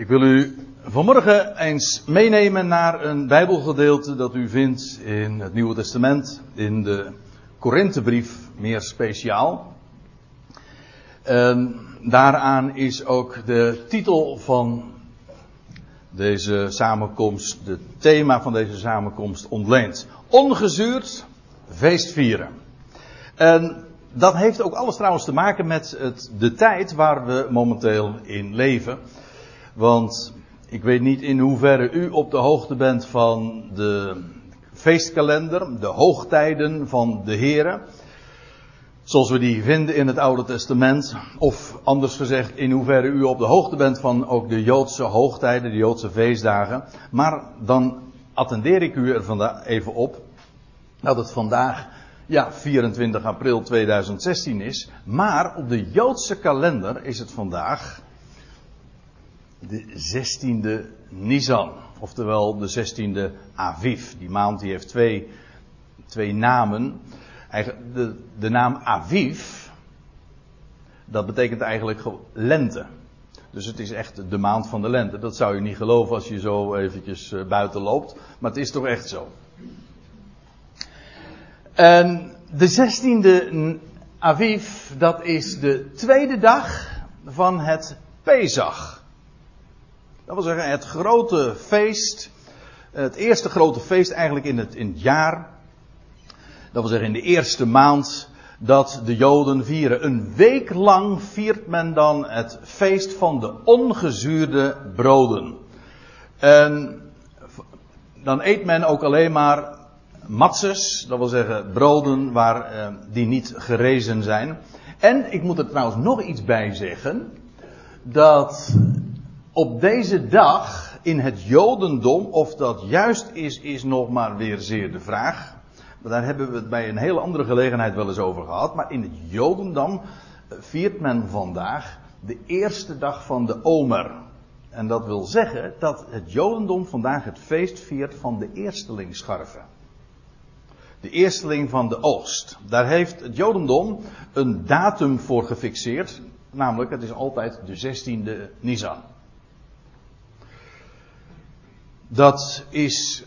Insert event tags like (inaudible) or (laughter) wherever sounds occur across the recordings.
Ik wil u vanmorgen eens meenemen naar een Bijbelgedeelte dat u vindt in het Nieuwe Testament, in de Korinthebrief meer speciaal. En daaraan is ook de titel van deze samenkomst, het thema van deze samenkomst ontleend. Ongezuurd feestvieren. En dat heeft ook alles trouwens te maken met het, de tijd waar we momenteel in leven. Want ik weet niet in hoeverre u op de hoogte bent van de feestkalender, de hoogtijden van de Heren. Zoals we die vinden in het Oude Testament. Of anders gezegd, in hoeverre u op de hoogte bent van ook de Joodse hoogtijden, de Joodse feestdagen. Maar dan attendeer ik u er vandaag even op dat het vandaag ja, 24 april 2016 is. Maar op de Joodse kalender is het vandaag de 16e Nisan. Oftewel de 16e Aviv. Die maand die heeft twee, twee namen. De, de naam Aviv, dat betekent eigenlijk lente. Dus het is echt de maand van de lente. Dat zou je niet geloven als je zo eventjes eh, buiten loopt. Maar het is toch echt zo. En de 16e Aviv, dat is de tweede dag van het Pesach. Dat wil zeggen, het grote feest. Het eerste grote feest eigenlijk in het, in het jaar. Dat wil zeggen, in de eerste maand dat de Joden vieren. Een week lang viert men dan het feest van de ongezuurde broden. En dan eet men ook alleen maar matzes, dat wil zeggen broden waar, eh, die niet gerezen zijn. En ik moet er trouwens nog iets bij zeggen. Dat op deze dag in het Jodendom, of dat juist is, is nog maar weer zeer de vraag. Daar hebben we het bij een hele andere gelegenheid wel eens over gehad. Maar in het Jodendom eh, viert men vandaag de eerste dag van de Omer. En dat wil zeggen dat het Jodendom vandaag het feest viert van de eerstelingsscharven de eersteling van de oogst. Daar heeft het Jodendom een datum voor gefixeerd. Namelijk, het is altijd de 16e Nisan. Dat is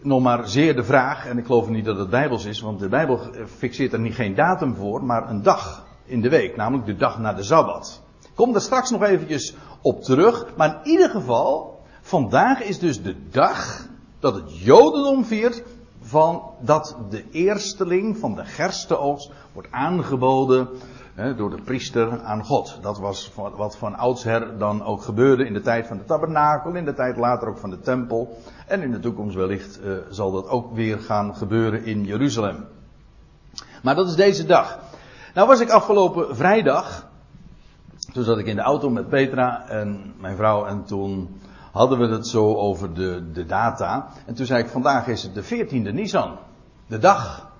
nog maar zeer de vraag, en ik geloof niet dat het Bijbels is, want de Bijbel fixeert er niet geen datum voor, maar een dag in de week, namelijk de dag na de Sabbat. Ik kom daar straks nog eventjes op terug, maar in ieder geval, vandaag is dus de dag dat het Jodendom viert van dat de eersteling van de gerstenoogst wordt aangeboden hè, door de priester aan God. Dat was wat van oudsher dan ook gebeurde in de tijd van de tabernakel, in de tijd later ook van de tempel. En in de toekomst wellicht uh, zal dat ook weer gaan gebeuren in Jeruzalem. Maar dat is deze dag. Nou was ik afgelopen vrijdag, toen zat ik in de auto met Petra en mijn vrouw en toen hadden we het zo over de, de data. En toen zei ik, vandaag is het de 14e Nisan. De dag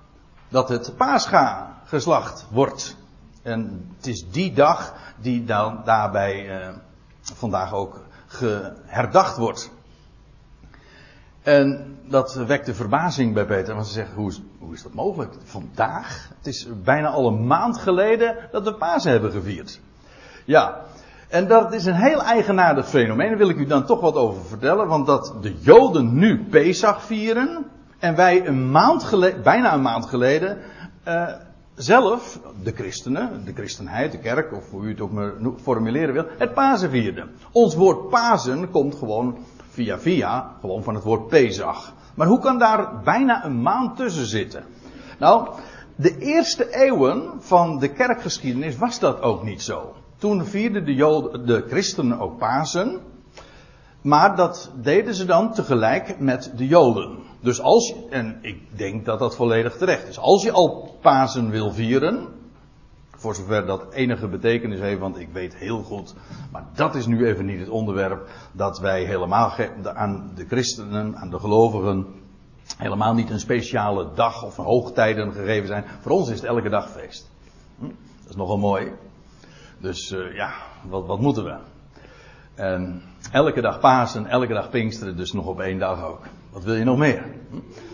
dat het paascha geslacht wordt. En het is die dag die dan daarbij eh, vandaag ook herdacht wordt. En dat wekte verbazing bij Peter, want ze zegt, hoe is, hoe is dat mogelijk? Vandaag? Het is bijna al een maand geleden dat we Pasen hebben gevierd. Ja, en dat is een heel eigenaardig fenomeen. Daar wil ik u dan toch wat over vertellen. Want dat de Joden nu Pesach vieren. En wij een maand geleden, bijna een maand geleden. Uh, zelf, de christenen, de christenheid, de kerk, of hoe u het ook maar formuleren wil, het Pasen vierden. Ons woord Pasen komt gewoon via via, gewoon van het woord Pesach. Maar hoe kan daar bijna een maand tussen zitten? Nou, de eerste eeuwen van de kerkgeschiedenis was dat ook niet zo. Toen vierden de, Joden, de christenen ook Pasen. Maar dat deden ze dan tegelijk met de Joden. Dus als, en ik denk dat dat volledig terecht is. Als je al Pasen wil vieren, voor zover dat enige betekenis heeft, want ik weet heel goed, maar dat is nu even niet het onderwerp, dat wij helemaal aan de christenen, aan de gelovigen, helemaal niet een speciale dag of hoogtijden gegeven zijn. Voor ons is het elke dag feest. Hm? Dat is nogal mooi. Dus uh, ja, wat, wat moeten we? Elke dag Pasen, elke dag Pinksteren, dus nog op één dag ook. Wat wil je nog meer?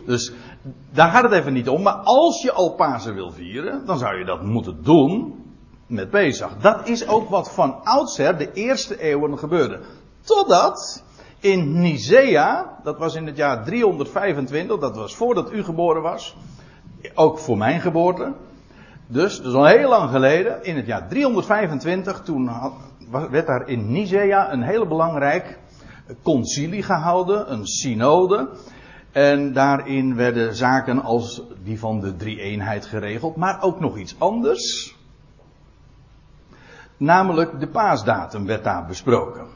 Dus daar gaat het even niet om. Maar als je al Pasen wil vieren, dan zou je dat moeten doen met Pesach. Dat is ook wat van oudsher de eerste eeuwen gebeurde. Totdat in Nicea, dat was in het jaar 325, dat was voordat u geboren was, ook voor mijn geboorte. Dus, dat al heel lang geleden, in het jaar 325, toen werd daar in Nicea een hele belangrijk concilie gehouden, een synode. En daarin werden zaken als die van de drie-eenheid geregeld, maar ook nog iets anders. Namelijk de paasdatum werd daar besproken.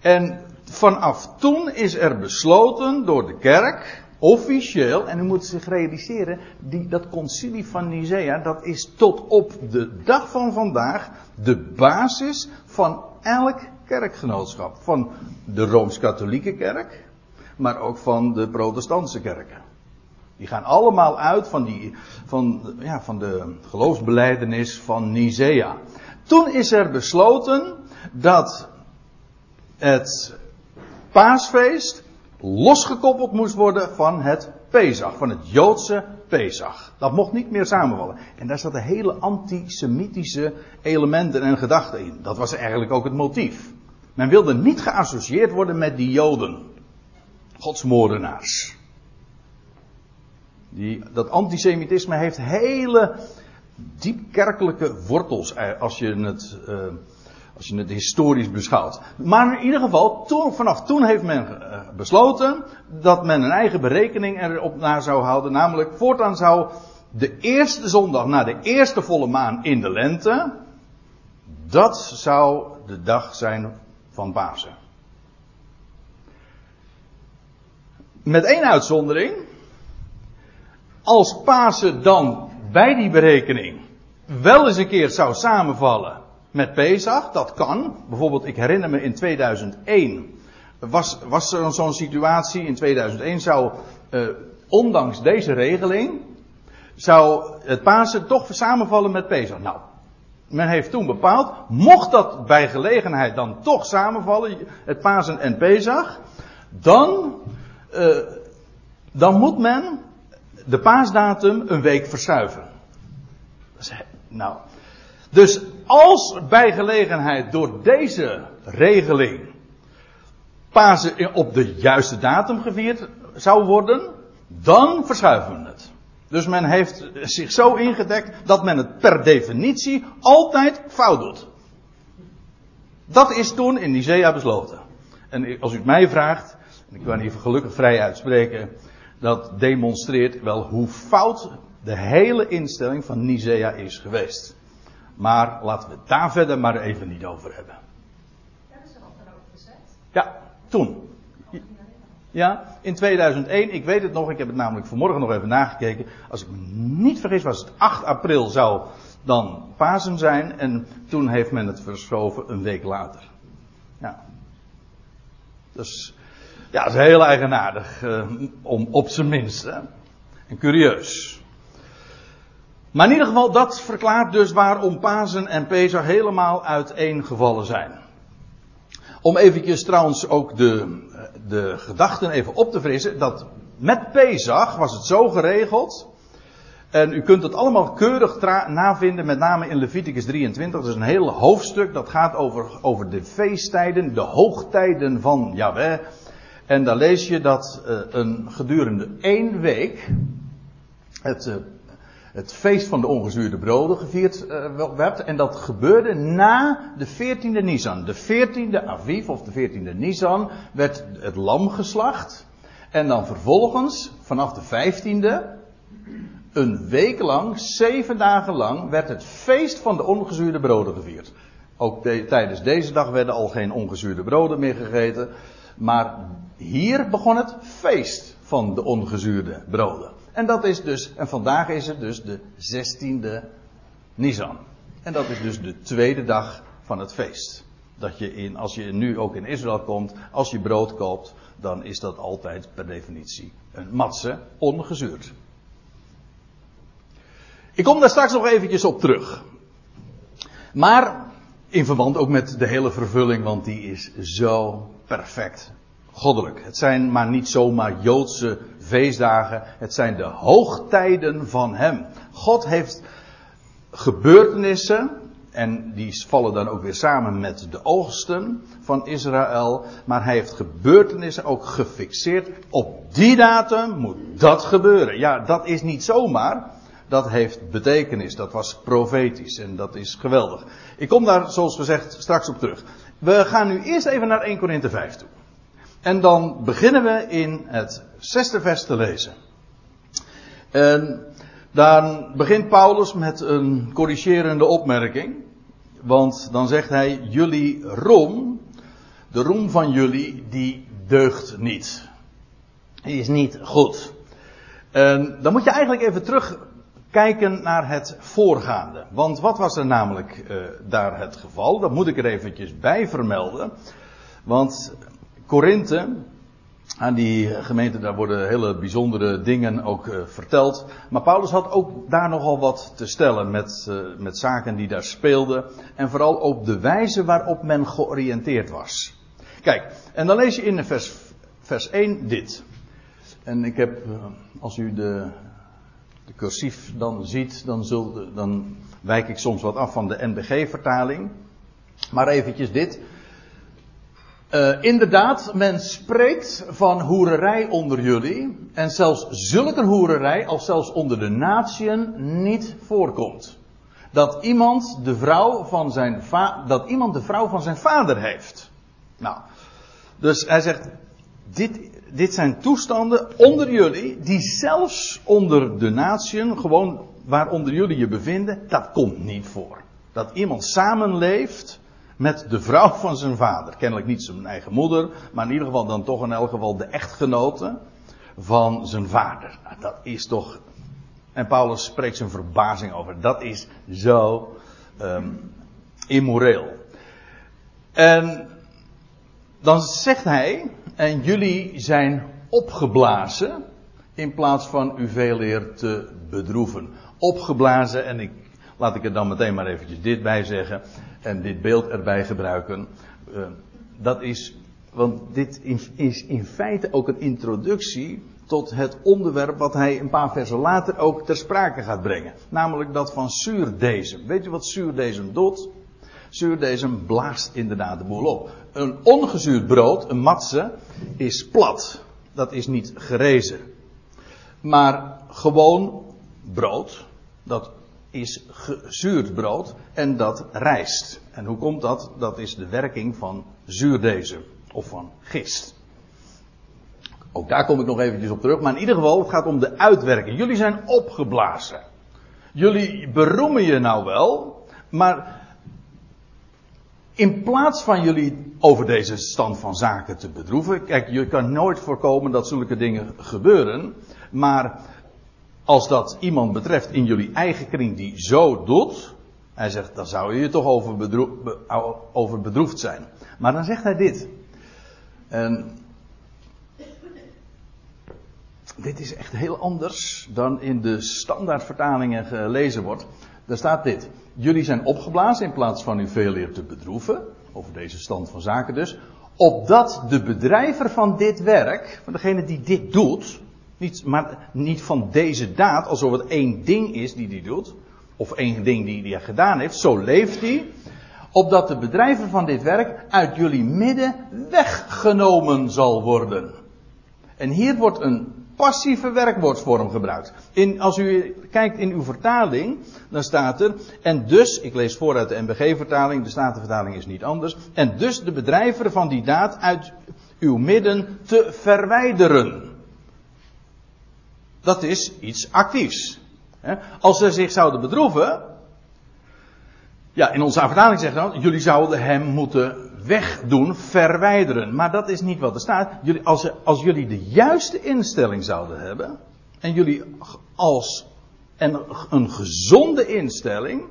En vanaf toen is er besloten door de kerk, officieel, en u moet zich realiseren, die, dat concilie van Nicea, dat is tot op de dag van vandaag de basis van elk kerkgenootschap. Van de Rooms-Katholieke kerk, maar ook van de protestantse kerken. Die gaan allemaal uit van, die, van, ja, van de geloofsbeleidenis van Nicea. Toen is er besloten dat het paasfeest losgekoppeld moest worden van het Pesach, van het Joodse Pesach. Dat mocht niet meer samenvallen. En daar zaten hele antisemitische elementen en gedachten in. Dat was eigenlijk ook het motief. Men wilde niet geassocieerd worden met die Joden. Godsmoordenaars. Die, dat antisemitisme heeft hele diep kerkelijke wortels, eh, als je het, uh, als je het historisch beschouwt. Maar in ieder geval, toen, vanaf toen heeft men uh, besloten dat men een eigen berekening erop naar zou houden. Namelijk, voortaan zou de eerste zondag na de eerste volle maan in de lente, dat zou de dag zijn van Pasen. Met één uitzondering. Als Pasen dan bij die berekening wel eens een keer zou samenvallen met Pesach, dat kan. Bijvoorbeeld, ik herinner me in 2001 was, was er zo'n situatie. In 2001 zou, uh, ondanks deze regeling, zou het Pasen toch samenvallen met Pesach. Nou, men heeft toen bepaald, mocht dat bij gelegenheid dan toch samenvallen, het Pasen en Pesach, dan, uh, dan moet men de paasdatum een week verschuiven. Nou, dus als bij gelegenheid door deze regeling Pasen op de juiste datum gevierd zou worden, dan verschuiven we het. Dus men heeft zich zo ingedekt dat men het per definitie altijd fout doet. Dat is toen in Nicea besloten. En als u het mij vraagt, en ik kan hier gelukkig vrij uitspreken, dat demonstreert wel hoe fout de hele instelling van Nicea is geweest. Maar laten we het daar verder maar even niet over hebben. Hebben ze dat erover gezet? Ja, toen. Ja, in 2001, ik weet het nog, ik heb het namelijk vanmorgen nog even nagekeken. Als ik me niet vergis was het 8 april zou dan Pasen zijn en toen heeft men het verschoven een week later. Ja. Dus, ja, dat is heel eigenaardig, uh, om, op zijn minst. Hè? En curieus. Maar in ieder geval, dat verklaart dus waarom Pasen en Pesach helemaal uiteengevallen zijn. Om eventjes trouwens ook de, de gedachten even op te frissen. Dat met Pesach was het zo geregeld. En u kunt het allemaal keurig navinden, met name in Leviticus 23. Dat is een heel hoofdstuk dat gaat over, over de feesttijden, de hoogtijden van Yahweh. En daar lees je dat uh, een gedurende één week het uh, het feest van de ongezuurde broden gevierd uh, werd. En dat gebeurde na de 14e Nisan. De 14e Aviv of de 14e Nisan werd het lam geslacht. En dan vervolgens, vanaf de 15e, een week lang, zeven dagen lang, werd het feest van de ongezuurde broden gevierd. Ook de, tijdens deze dag werden al geen ongezuurde broden meer gegeten. Maar hier begon het feest van de ongezuurde broden. En dat is dus, en vandaag is het dus de 16e Nisan. En dat is dus de tweede dag van het feest. Dat je in, als je nu ook in Israël komt, als je brood koopt, dan is dat altijd per definitie een matse, ongezuurd. Ik kom daar straks nog eventjes op terug. Maar in verband ook met de hele vervulling, want die is zo perfect goddelijk. Het zijn maar niet zomaar Joodse feestdagen. Het zijn de hoogtijden van Hem. God heeft gebeurtenissen En die vallen dan ook weer samen met de oogsten van Israël. Maar hij heeft gebeurtenissen ook gefixeerd. Op die datum moet dat gebeuren. Ja, dat is niet zomaar. Dat heeft betekenis. Dat was profetisch. En dat is geweldig. Ik kom daar, zoals gezegd, straks op terug. We gaan nu eerst even naar 1 Korinthe 5 toe. En dan beginnen we in het zesde vers te lezen. En dan begint Paulus met een corrigerende opmerking. Want dan zegt hij, jullie roem, de roem van jullie, die deugt niet. Die is niet goed. En dan moet je eigenlijk even terugkijken naar het voorgaande. Want wat was er namelijk uh, daar het geval? Dat moet ik er eventjes bij vermelden. Want Korinthe, aan die gemeente, daar worden hele bijzondere dingen ook uh, verteld. Maar Paulus had ook daar nogal wat te stellen met, uh, met zaken die daar speelden. En vooral op de wijze waarop men georiënteerd was. Kijk, en dan lees je in vers, vers 1 dit. En ik heb, uh, als u de, de cursief dan ziet, dan, dan wijk ik soms wat af van de NBG-vertaling. Maar eventjes dit. Uh, inderdaad, men spreekt van hoererij onder jullie. En zelfs zulke hoererij, als zelfs onder de natieën, niet voorkomt. Dat iemand de vrouw van zijn, dat iemand de vrouw van zijn vader heeft. Nou, dus hij zegt, dit, dit zijn toestanden onder jullie, die zelfs onder de natieën, gewoon waaronder jullie je bevinden, dat komt niet voor. Dat iemand samenleeft met de vrouw van zijn vader. Kennelijk niet zijn eigen moeder, maar in ieder geval dan toch in elk geval de echtgenote van zijn vader. Nou, dat is toch. En Paulus spreekt zijn verbazing over. Dat is zo um, immoreel. En dan zegt hij, en jullie zijn opgeblazen in plaats van u veel eer te bedroeven. Opgeblazen, en ik, laat ik er dan meteen maar eventjes dit bij zeggen en dit beeld erbij gebruiken. Uh, dat is, want dit is in feite ook een introductie tot het onderwerp wat hij een paar versen later ook ter sprake gaat brengen. Namelijk dat van zuurdezem. Weet je wat zuurdezem doet? Zuurdezem blaast inderdaad de boel op. Een ongezuurd brood, een matse, is plat. Dat is niet gerezen. Maar gewoon brood, dat is gezuurd brood en dat rijst. En hoe komt dat? Dat is de werking van zuurdezem of van gist. Ook daar kom ik nog eventjes op terug. Maar in ieder geval, het gaat om de uitwerking. Jullie zijn opgeblazen. Jullie beroemen je nou wel, maar in plaats van jullie over deze stand van zaken te bedroeven. Kijk, je kan nooit voorkomen dat zulke dingen gebeuren. Maar als dat iemand betreft in jullie eigen kring die zo doet. Hij zegt, dan zou je toch over, over bedroefd zijn. Maar dan zegt hij dit. En dit is echt heel anders dan in de standaardvertalingen gelezen wordt. Daar staat dit. Jullie zijn opgeblazen in plaats van u veel eer te bedroeven. Over deze stand van zaken dus. Opdat de bedrijver van dit werk, van degene die dit doet, niet, maar niet van deze daad, alsof het één ding is die hij doet. Of één ding die hij gedaan heeft. Zo leeft hij. Opdat de bedrijver van dit werk uit jullie midden weggenomen zal worden. En hier wordt een passieve werkwoordsvorm gebruikt. In, als u kijkt in uw vertaling, dan staat er, en dus, ik lees voor uit de NBG-vertaling, de Statenvertaling is niet anders, en dus de bedrijver van die daad uit uw midden te verwijderen. Dat is iets actiefs. Als ze zich zouden bedroeven. Ja, in onze vertaling zegt dan, jullie zouden hem moeten wegdoen, verwijderen. Maar dat is niet wat er staat. Jullie, als, als jullie de juiste instelling zouden hebben. En jullie als en een gezonde instelling,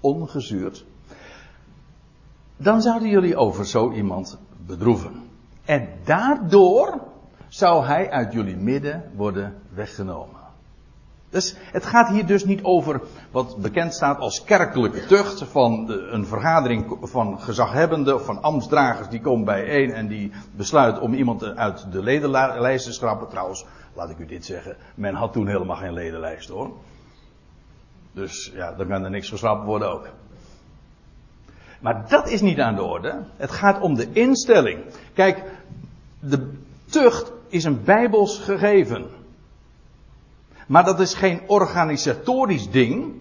ongezuurd. Dan zouden jullie over zo iemand bedroeven. En daardoor zou hij uit jullie midden worden weggenomen. Dus het gaat hier dus niet over wat bekend staat als kerkelijke tucht van de, een vergadering van gezaghebbenden of van ambtsdragers die komen bijeen en die besluiten om iemand uit de ledenlijst te schrappen. Trouwens, laat ik u dit zeggen, men had toen helemaal geen ledenlijst hoor. Dus ja, dan kan er niks geschrapt worden ook. Maar dat is niet aan de orde. Het gaat om de instelling. Kijk, de tucht is een bijbels gegeven. Maar dat is geen organisatorisch ding.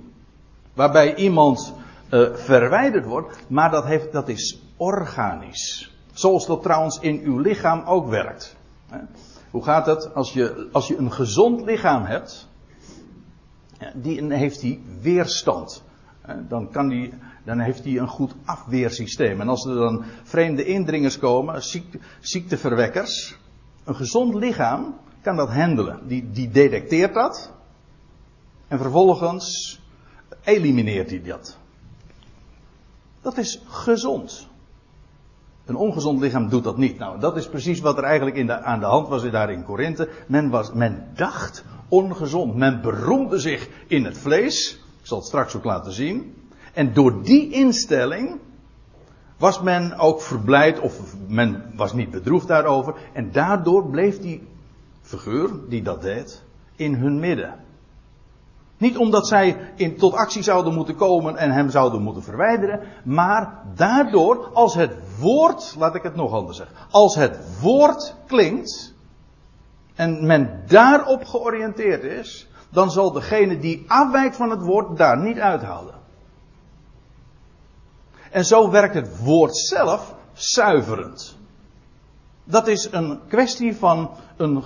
Waarbij iemand uh, verwijderd wordt. Maar dat, heeft, dat is organisch. Zoals dat trouwens in uw lichaam ook werkt. Hoe gaat het als je, als je een gezond lichaam hebt? Die heeft die weerstand. Dan, kan die, dan heeft hij een goed afweersysteem. En als er dan vreemde indringers komen, ziekte, ziekteverwekkers. Een gezond lichaam kan dat handelen. Die, die detecteert dat. En vervolgens elimineert hij dat. Dat is gezond. Een ongezond lichaam doet dat niet. Nou, dat is precies wat er eigenlijk in de, aan de hand was daar in Korinthe. Men, was, men dacht ongezond. Men beroemde zich in het vlees. Ik zal het straks ook laten zien. En door die instelling was men ook verblijd, of men was niet bedroefd daarover. En daardoor bleef die figuur die dat deed in hun midden. Niet omdat zij in, tot actie zouden moeten komen en hem zouden moeten verwijderen, maar daardoor, als het woord, laat ik het nog anders zeggen, als het woord klinkt en men daarop georiënteerd is, dan zal degene die afwijkt van het woord daar niet uithouden. En zo werkt het woord zelf zuiverend. Dat is een kwestie van een,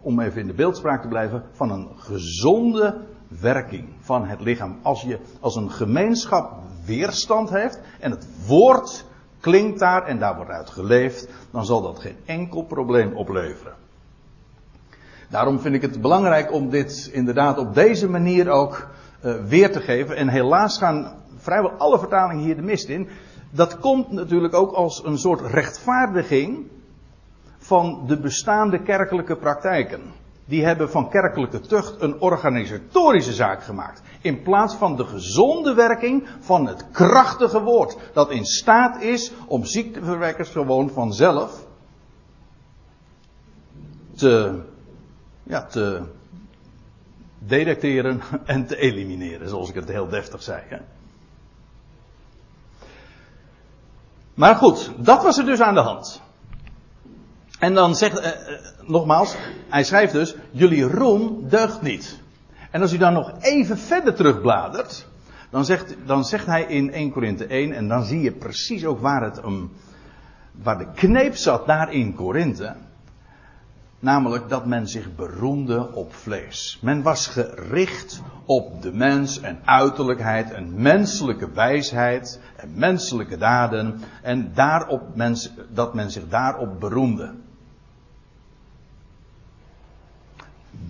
om even in de beeldspraak te blijven, van een gezonde werking van het lichaam. Als je als een gemeenschap weerstand heeft en het woord klinkt daar en daar wordt uit geleefd, dan zal dat geen enkel probleem opleveren. Daarom vind ik het belangrijk om dit inderdaad op deze manier ook uh, weer te geven. En helaas gaan vrijwel alle vertalingen hier de mist in. Dat komt natuurlijk ook als een soort rechtvaardiging van de bestaande kerkelijke praktijken. Die hebben van kerkelijke tucht een organisatorische zaak gemaakt. In plaats van de gezonde werking van het krachtige woord. Dat in staat is om ziekteverwekkers gewoon vanzelf te, ja, te detecteren en te elimineren. Zoals ik het heel deftig zei. Hè. Maar goed, dat was er dus aan de hand. En dan zegt, eh, eh, nogmaals, hij schrijft dus, jullie roem deugt niet. En als u dan nog even verder terugbladert, dan zegt, dan zegt hij in 1 Korinthe 1, en dan zie je precies ook waar het waar de kneep zat daar in Korinthe. Namelijk dat men zich beroemde op vlees. Men was gericht op de mens en uiterlijkheid en menselijke wijsheid en menselijke daden. En daarop mens, dat men zich daarop beroemde.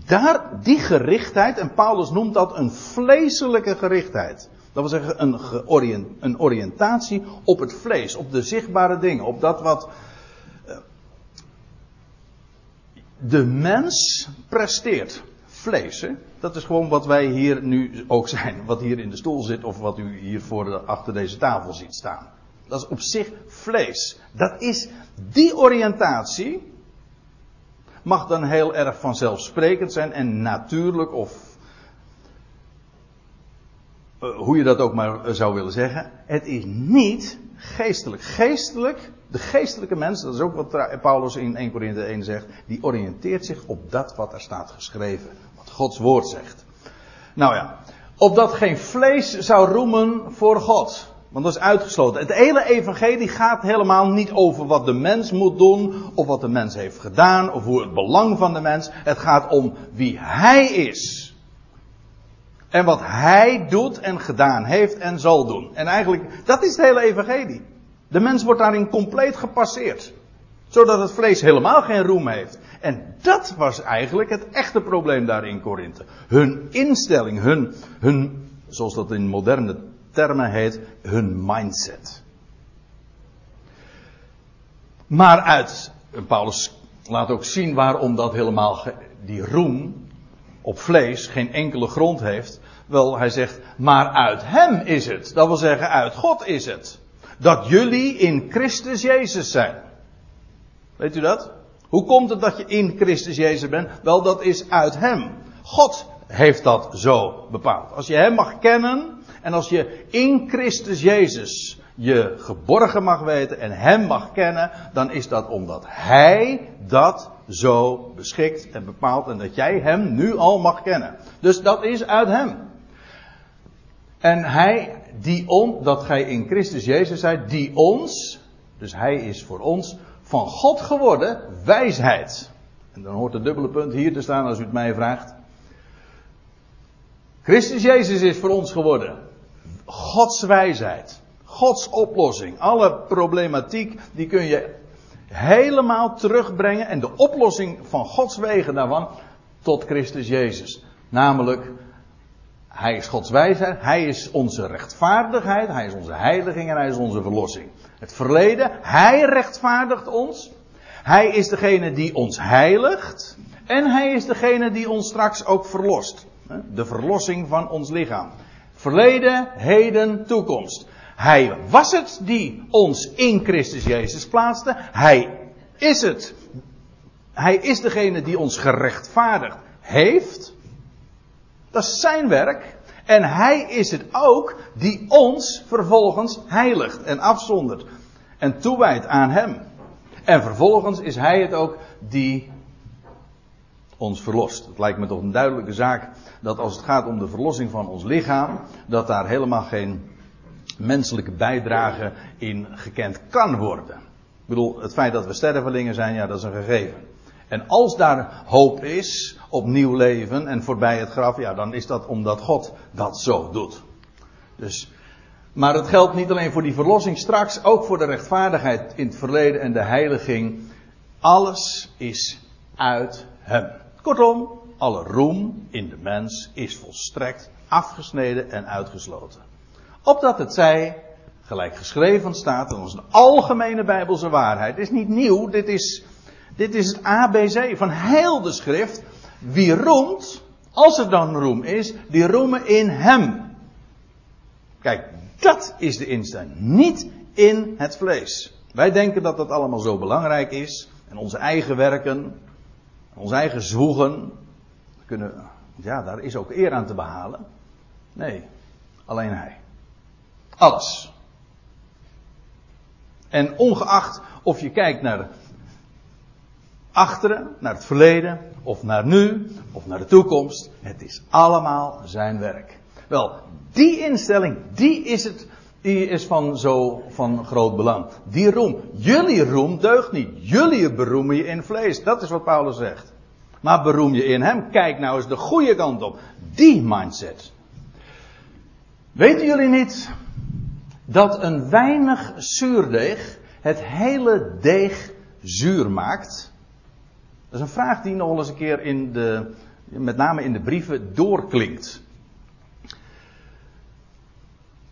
Daar, die gerichtheid, en Paulus noemt dat een vleeselijke gerichtheid. Dat wil zeggen een, een oriëntatie op het vlees, op de zichtbare dingen, op dat wat uh, de mens presteert. Vlees, hè? dat is gewoon wat wij hier nu ook zijn. Wat hier in de stoel zit of wat u hier voor achter deze tafel ziet staan. Dat is op zich vlees. Dat is die oriëntatie mag dan heel erg vanzelfsprekend zijn en natuurlijk of uh, hoe je dat ook maar zou willen zeggen. Het is niet geestelijk. Geestelijk, de geestelijke mens, dat is ook wat Paulus in 1 Corinthië 1 zegt, die oriënteert zich op dat wat er staat geschreven. Wat Gods woord zegt. Nou ja, opdat geen vlees zou roemen voor God. Want dat is uitgesloten. Het hele evangelie gaat helemaal niet over wat de mens moet doen, of wat de mens heeft gedaan, of hoe het belang van de mens. Het gaat om wie hij is. En wat hij doet en gedaan heeft en zal doen. En eigenlijk, dat is het hele evangelie. De mens wordt daarin compleet gepasseerd. Zodat het vlees helemaal geen roem heeft. En dat was eigenlijk het echte probleem daar in Korinthe. Hun instelling, hun, hun, zoals dat in moderne termen heet hun mindset. Maar uit, Paulus laat ook zien waarom dat helemaal, die roem op vlees geen enkele grond heeft. Wel, hij zegt, maar uit hem is het. Dat wil zeggen, uit God is het. Dat jullie in Christus Jezus zijn. Weet u dat? Hoe komt het dat je in Christus Jezus bent? Wel, dat is uit hem. God heeft dat zo bepaald. Als je hem mag kennen, en als je in Christus Jezus je geborgen mag weten en Hem mag kennen, dan is dat omdat Hij dat zo beschikt en bepaalt en dat jij Hem nu al mag kennen. Dus dat is uit Hem. En Hij, die on, dat gij in Christus Jezus zijt, die ons, dus Hij is voor ons, van God geworden wijsheid. En dan hoort het dubbele punt hier te staan als u het mij vraagt. Christus Jezus is voor ons geworden. Gods wijsheid. Gods oplossing. Alle problematiek die kun je helemaal terugbrengen. En de oplossing van Gods wegen daarvan tot Christus Jezus. Namelijk, Hij is Gods wijsheid. Hij is onze rechtvaardigheid. Hij is onze heiliging en Hij is onze verlossing. Het verleden, Hij rechtvaardigt ons. Hij is degene die ons heiligt. En Hij is degene die ons straks ook verlost. De verlossing van ons lichaam. Verleden, heden, toekomst. Hij was het die ons in Christus Jezus plaatste. Hij is het. Hij is degene die ons gerechtvaardigd heeft. Dat is zijn werk. En hij is het ook die ons vervolgens heiligt en afzondert. En toewijdt aan hem. En vervolgens is hij het ook die ons verlost. Het lijkt me toch een duidelijke zaak dat als het gaat om de verlossing van ons lichaam, dat daar helemaal geen menselijke bijdrage in gekend kan worden. Ik bedoel, het feit dat we stervelingen zijn, ja, dat is een gegeven. En als daar hoop is op nieuw leven en voorbij het graf, ja, dan is dat omdat God dat zo doet. Dus, maar het geldt niet alleen voor die verlossing straks, ook voor de rechtvaardigheid in het verleden en de heiliging. Alles is uit Hem. Kortom, alle roem in de mens is volstrekt afgesneden en uitgesloten. Opdat het zij, gelijk geschreven staat, dat is een algemene bijbelse waarheid. Is niet nieuw, dit is, dit is het ABC van heel de schrift. Wie roemt, als er dan roem is, die roemen in hem. Kijk, dat is de instelling. Niet in het vlees. Wij denken dat dat allemaal zo belangrijk is. En onze eigen werken, ons eigen zwoegen, kunnen, ja, daar is ook eer aan te behalen. Nee, alleen Hij. Alles. En ongeacht of je kijkt naar achteren, naar het verleden, of naar nu, of naar de toekomst, het is allemaal zijn werk. Wel, die instelling, die is het, die is van zo van groot belang. Die roem, jullie roem deugt niet. Jullie beroemen je in vlees. Dat is wat Paulus zegt. Maar beroem je in hem. Kijk nou eens de goede kant op. Die mindset. Weten jullie niet dat een weinig zuurdeeg het hele deeg zuur maakt? Dat is een vraag die nog eens een keer in de, met name in de brieven doorklinkt.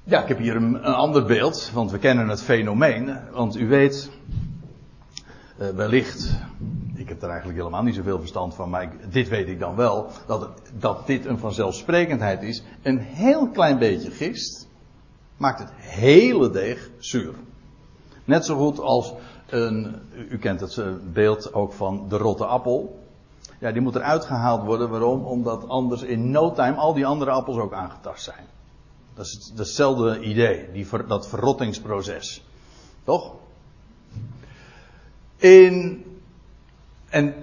Ja, ik heb hier een, ander beeld, want we kennen het fenomeen. Want u weet, uh, wellicht, ik heb er eigenlijk helemaal niet zoveel verstand van, maar dit weet ik dan wel, dat, dat dit een vanzelfsprekendheid is. Een heel klein beetje gist maakt het hele deeg zuur. Net zo goed als u kent het eh, beeld ook van de rotte appel. Ja, die moet eruit gehaald worden. Waarom? Omdat anders in no time al die andere appels ook aangetast zijn. Dat is hetzelfde idee, die, dat verrottingsproces. Toch? In, en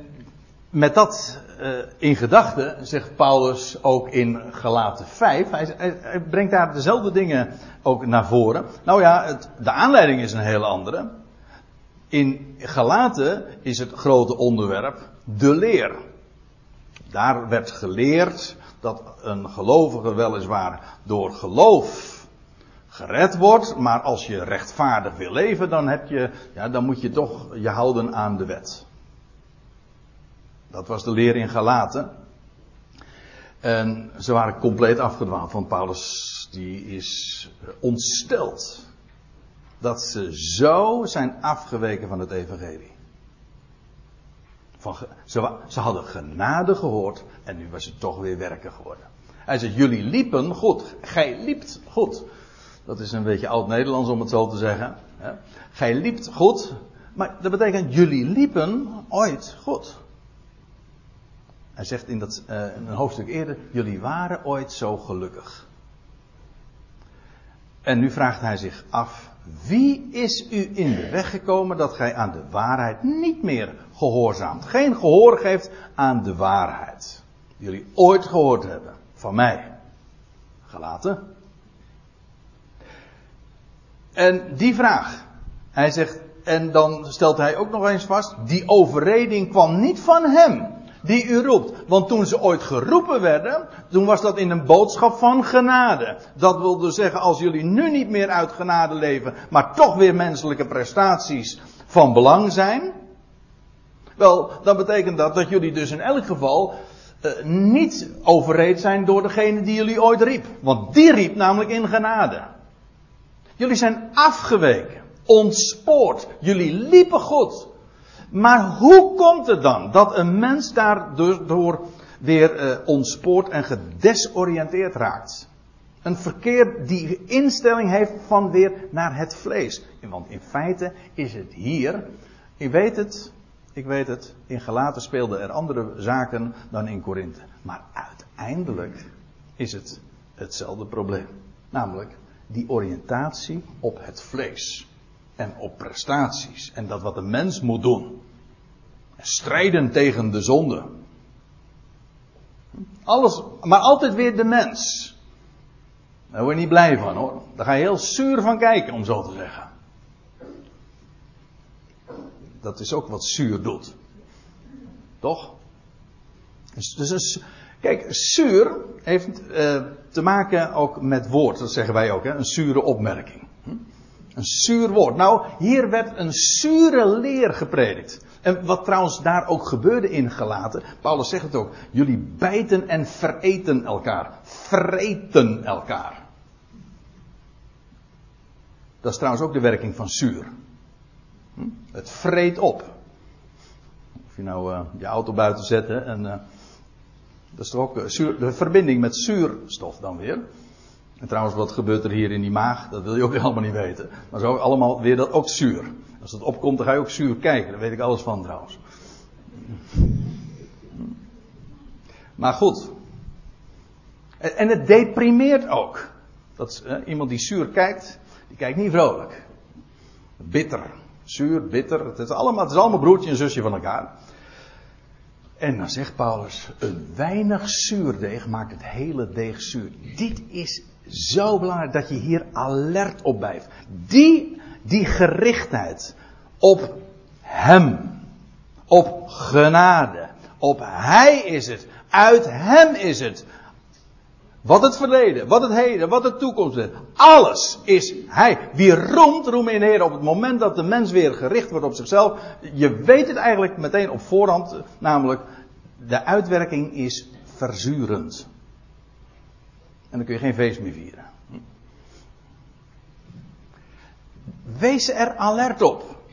met dat uh, in gedachten zegt Paulus ook in Galaten 5. Hij, brengt daar dezelfde dingen ook naar voren. Nou ja, de aanleiding is een hele andere. In Galaten is het grote onderwerp de leer. Daar werd geleerd dat een gelovige weliswaar door geloof gered wordt, maar als je rechtvaardig wil leven, dan, heb je, ja, dan moet je toch je houden aan de wet. Dat was de leer in Galaten. En ze waren compleet afgedwaald, want Paulus die is ontsteld dat ze zo zijn afgeweken van het evangelie. Van, ze, hadden genade gehoord en nu was het toch weer werken geworden. Hij zegt, jullie liepen goed. Gij liept goed. Dat is een beetje oud-Nederlands om het zo te zeggen. Gij liept goed. Maar dat betekent, jullie liepen ooit goed. Hij zegt in, dat, uh, in een hoofdstuk eerder, jullie waren ooit zo gelukkig. En nu vraagt hij zich af, Wie is u in de weg gekomen dat gij aan de waarheid niet meer gehoorzaamt? Geen gehoor geeft aan de waarheid. Die jullie ooit gehoord hebben. Van mij. Gelaten. En die vraag. Hij zegt, en dan stelt hij ook nog eens vast, die overreding kwam niet van hem die u roept. Want toen ze ooit geroepen werden, toen was dat in een boodschap van genade. Dat wil dus zeggen, als jullie nu niet meer uit genade leven, maar toch weer menselijke prestaties van belang zijn. Wel, dan betekent dat dat jullie dus in elk geval uh, niet overreed zijn door degene die jullie ooit riep. Want die riep namelijk in genade. Jullie zijn afgeweken, ontspoord. Jullie liepen goed. Maar hoe komt het dan dat een mens daardoor weer uh, ontspoord en gedesoriënteerd raakt? Een verkeer die instelling heeft van weer naar het vlees. Want in feite is het hier, ik weet het, ik weet het, in Galaten speelden er andere zaken dan in Korinthe. Maar uiteindelijk is het hetzelfde probleem. Namelijk die oriëntatie op het vlees en op prestaties. En dat wat een mens moet doen. Strijden tegen de zonde. Alles, maar altijd weer de mens. Daar word je niet blij van hoor. Daar ga je heel zuur van kijken, om zo te zeggen. Dat is ook wat zuur doet. Toch? Dus, dus kijk, zuur heeft uh, te maken ook met woord. Dat zeggen wij ook, hè? een zure opmerking. Een zuur woord. Nou, hier werd een zure leer gepredikt. En wat trouwens daar ook gebeurde in gelaten. Paulus zegt het ook. Jullie bijten en vereten elkaar. Vreten elkaar. Dat is trouwens ook de werking van zuur. Hm? Het vreet op. Of je nou uh, je auto buiten zet en. Uh, dat is toch ook uh, zuur, de verbinding met zuurstof dan weer. En trouwens, wat gebeurt er hier in die maag? Dat wil je ook (laughs) helemaal niet weten. Maar zo allemaal weer dat ook zuur. Als het opkomt, dan ga je ook zuur kijken. Daar weet ik alles van trouwens. Maar goed. En het deprimeert ook. Dat is, eh, iemand die zuur kijkt, die kijkt niet vrolijk. Bitter. Zuur, bitter. Het is allemaal, het is allemaal broertje en zusje van elkaar. En dan zegt Paulus, een weinig zuurdeeg maakt het hele deeg zuur. Dit is zo belangrijk dat je hier alert op blijft. Die, die gerichtheid op Hem. Op genade. Op Hij is het. Uit Hem is het. Wat het verleden, wat het heden, wat de toekomst is. Alles is Hij. Wie roemt, roem in Heer op het moment dat de mens weer gericht wordt op zichzelf. Je weet het eigenlijk meteen op voorhand. Namelijk, de uitwerking is verzurend. En dan kun je geen feest meer vieren. Wees er alert op.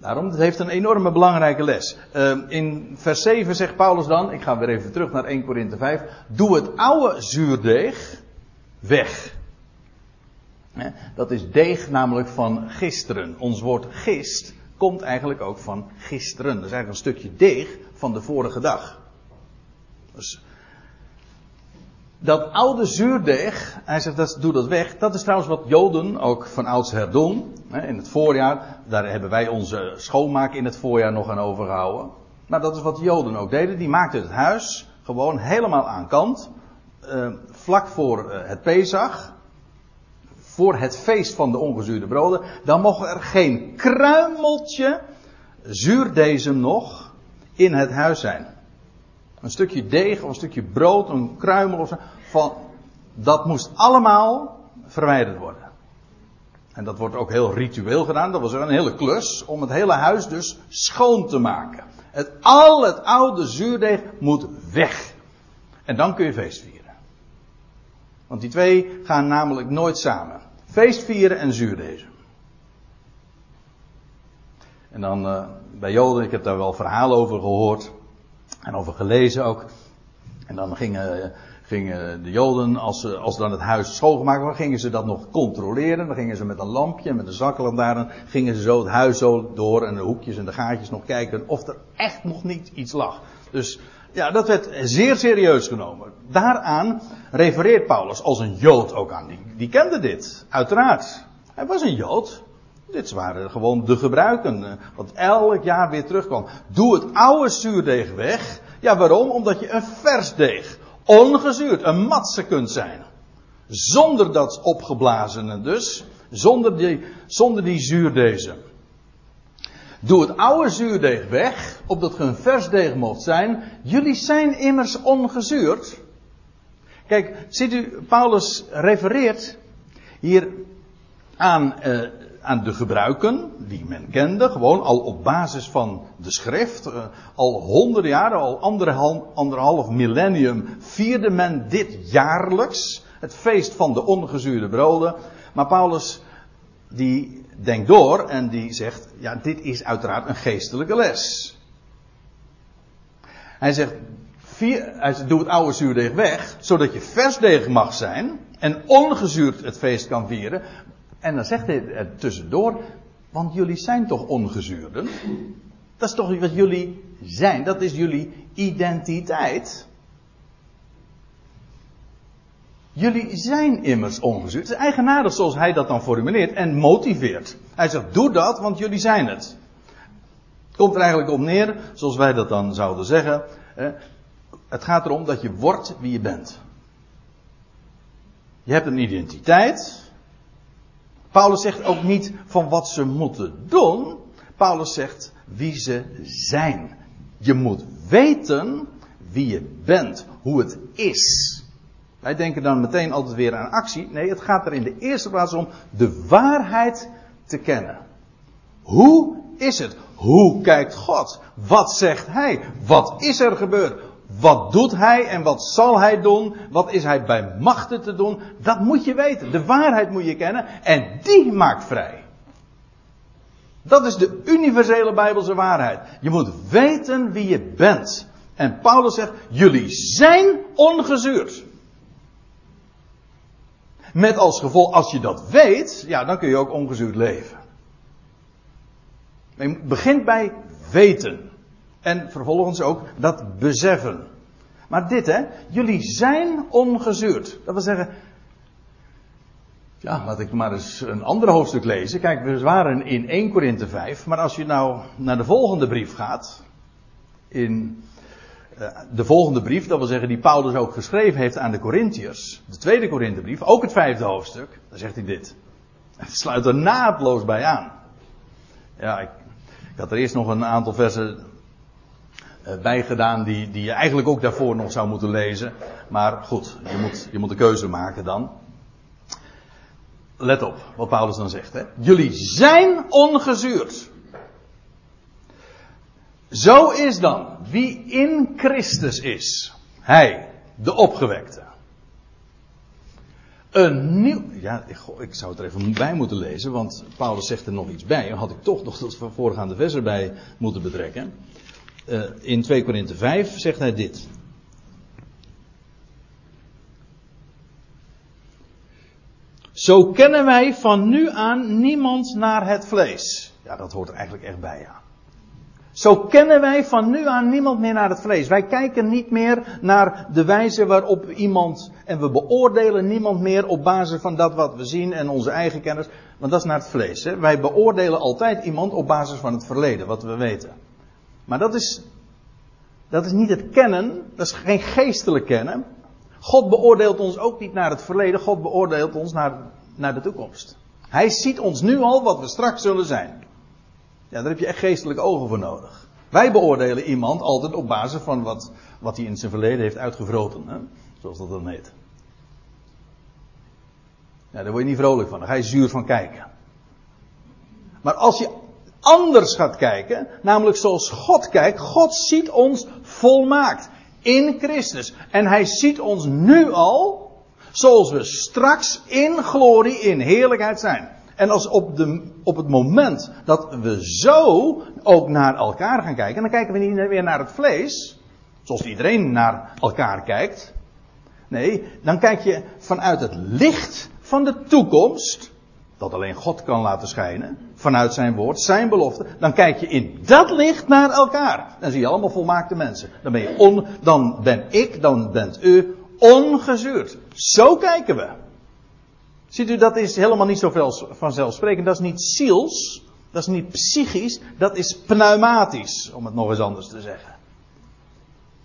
Daarom, het heeft een enorme belangrijke les. Ehm, in vers 7 zegt Paulus dan, ik ga weer even terug naar 1 Korinthe 5. Doe het oude zuurdeeg weg. Dat is deeg namelijk van gisteren. Ons woord gist komt eigenlijk ook van gisteren. Dat is eigenlijk een stukje deeg van de vorige dag. Dus dat oude zuurdeeg, hij zegt dat, doe dat weg. Dat is trouwens wat Joden ook van oudsher doen. In het voorjaar, daar hebben wij onze schoonmaak in het voorjaar nog aan overgehouden. Maar dat is wat Joden ook deden. Die maakten het huis gewoon helemaal aan kant. Eh, vlak voor eh, het Pesach. Voor het feest van de ongezuurde broden. Dan mocht er geen kruimeltje zuurdezem nog in het huis zijn. Een stukje deeg of een stukje brood, een kruimel of zo. Van, dat moest allemaal verwijderd worden. En dat wordt ook heel ritueel gedaan. Dat was een hele klus om het hele huis dus schoon te maken. Het, al het oude zuurdeeg moet weg. En dan kun je feest vieren. Want die twee gaan namelijk nooit samen. Feest vieren en zuurdeeg. En dan uh, bij Joden, ik heb daar wel verhalen over gehoord. En over gelezen ook. En dan gingen, gingen de Joden, als ze, als dan het huis schoongemaakt was, gingen ze dat nog controleren. Dan gingen ze met een lampje, met een zaklantaarn, gingen ze zo het huis zo door en de hoekjes en de gaatjes nog kijken of er echt nog niet iets lag. Dus Ja, dat werd zeer serieus genomen. Daaraan refereert Paulus als een Jood ook aan. Die, die kende dit, uiteraard. Hij was een Jood. Dit waren gewoon de gebruiken. eh, Wat elk jaar weer terugkwam. Doe het oude zuurdeeg weg. Ja, waarom? Omdat je een vers deeg, ongezuurd, een matse kunt zijn. Zonder dat opgeblazene dus. Zonder die, zonder die zuurdezen. Doe het oude zuurdeeg weg, opdat ge een vers deeg mocht zijn. Jullie zijn immers ongezuurd. Kijk, ziet u, Paulus refereert hier aan, eh, aan de gebruiken die men kende, gewoon al op basis van de schrift. Eh, al honderden jaren, al anderhalf, anderhalf millennium vierde men dit jaarlijks. Het feest van de ongezuurde broden. Maar Paulus, die denkt door en die zegt, ja, dit is uiteraard een geestelijke les. Hij zegt, vier, hij zegt, doe het oude zuurdeeg weg, zodat je versdeeg mag zijn en ongezuurd het feest kan vieren. En dan zegt hij er tussendoor, want jullie zijn toch ongezuurden? Dat is toch wat jullie zijn, dat is jullie identiteit. Jullie zijn immers ongezuurd. Het is eigenaardig zoals hij dat dan formuleert en motiveert. Hij zegt, doe dat, want jullie zijn het. Komt er eigenlijk op neer, zoals wij dat dan zouden zeggen. Het gaat erom dat je wordt wie je bent. Je hebt een identiteit. Paulus zegt ook niet van wat ze moeten doen. Paulus zegt wie ze zijn. Je moet weten wie je bent, hoe het is. Wij denken dan meteen altijd weer aan actie. Nee, het gaat er in de eerste plaats om de waarheid te kennen. Hoe is het? Hoe kijkt God? Wat zegt Hij? Wat is er gebeurd? Wat doet Hij en wat zal Hij doen? Wat is Hij bij machten te doen? Dat moet je weten. De waarheid moet je kennen en die maakt vrij. Dat is de universele Bijbelse waarheid. Je moet weten wie je bent. En Paulus zegt, jullie zijn ongezuurd. Met als gevolg, als je dat weet, ja, dan kun je ook ongezuurd leven. Je begint bij weten. En vervolgens ook dat beseffen. Maar dit hè, jullie zijn ongezuurd. Dat wil zeggen, ja, laat ik maar eens een ander hoofdstuk lezen. Kijk, we waren in 1 Korinthe 5, maar als je nou naar de volgende brief gaat, in de volgende brief, dat wil zeggen die Paulus ook geschreven heeft aan de Corinthiërs, de tweede Korinthebrief, ook het vijfde hoofdstuk, dan zegt hij dit. (laughs) Het sluit er naadloos bij aan. Ja, ik, ik had er eerst nog een aantal versen bij gedaan die, die je eigenlijk ook daarvoor nog zou moeten lezen. Maar goed, je moet, je moet een keuze maken dan. Let op wat Paulus dan zegt. Hè. Jullie zijn ongezuurd. Zo is dan wie in Christus is. Hij, de opgewekte. Een nieuw. Ja, ik, ik zou het er even bij moeten lezen, want Paulus zegt er nog iets bij. Had ik toch nog dat voorgaande vers erbij moeten betrekken. Uh, in 2 Korinthe 5 zegt hij dit. Zo kennen wij van nu aan niemand naar het vlees. Ja, dat hoort er eigenlijk echt bij, ja. Zo kennen wij van nu aan niemand meer naar het vlees. Wij kijken niet meer naar de wijze waarop iemand. En we beoordelen niemand meer op basis van dat wat we zien en onze eigen kennis. Want dat is naar het vlees. Hè? Wij beoordelen altijd iemand op basis van het verleden, wat we weten. Maar dat is. Dat is niet het kennen. Dat is geen geestelijk kennen. God beoordeelt ons ook niet naar het verleden. God beoordeelt ons naar, naar de toekomst. Hij ziet ons nu al wat we straks zullen zijn. Ja, daar heb je echt geestelijke ogen voor nodig. Wij beoordelen iemand altijd op basis van wat, wat hij in zijn verleden heeft uitgevroten. Hè? Zoals dat dan heet. Ja, daar word je niet vrolijk van. Daar ga je zuur van kijken. Maar als je anders gaat kijken, namelijk zoals God kijkt, God ziet ons volmaakt in Christus. En hij ziet ons nu al zoals we straks in glorie, in heerlijkheid zijn. En als op, de, op het moment dat we zo ook naar elkaar gaan kijken, dan kijken we niet weer naar het vlees, zoals iedereen naar elkaar kijkt. Nee, dan kijk je vanuit het licht van de toekomst, dat alleen God kan laten schijnen, vanuit zijn woord, zijn belofte, dan kijk je in dat licht naar elkaar. Dan zie je allemaal volmaakte mensen. Dan ben je on, dan ben ik, dan bent u ongezuurd. Zo kijken we. Ziet u, dat is helemaal niet zoveel vanzelfsprekend. Dat is niet ziels, dat is niet psychisch, dat is pneumatisch, om het nog eens anders te zeggen.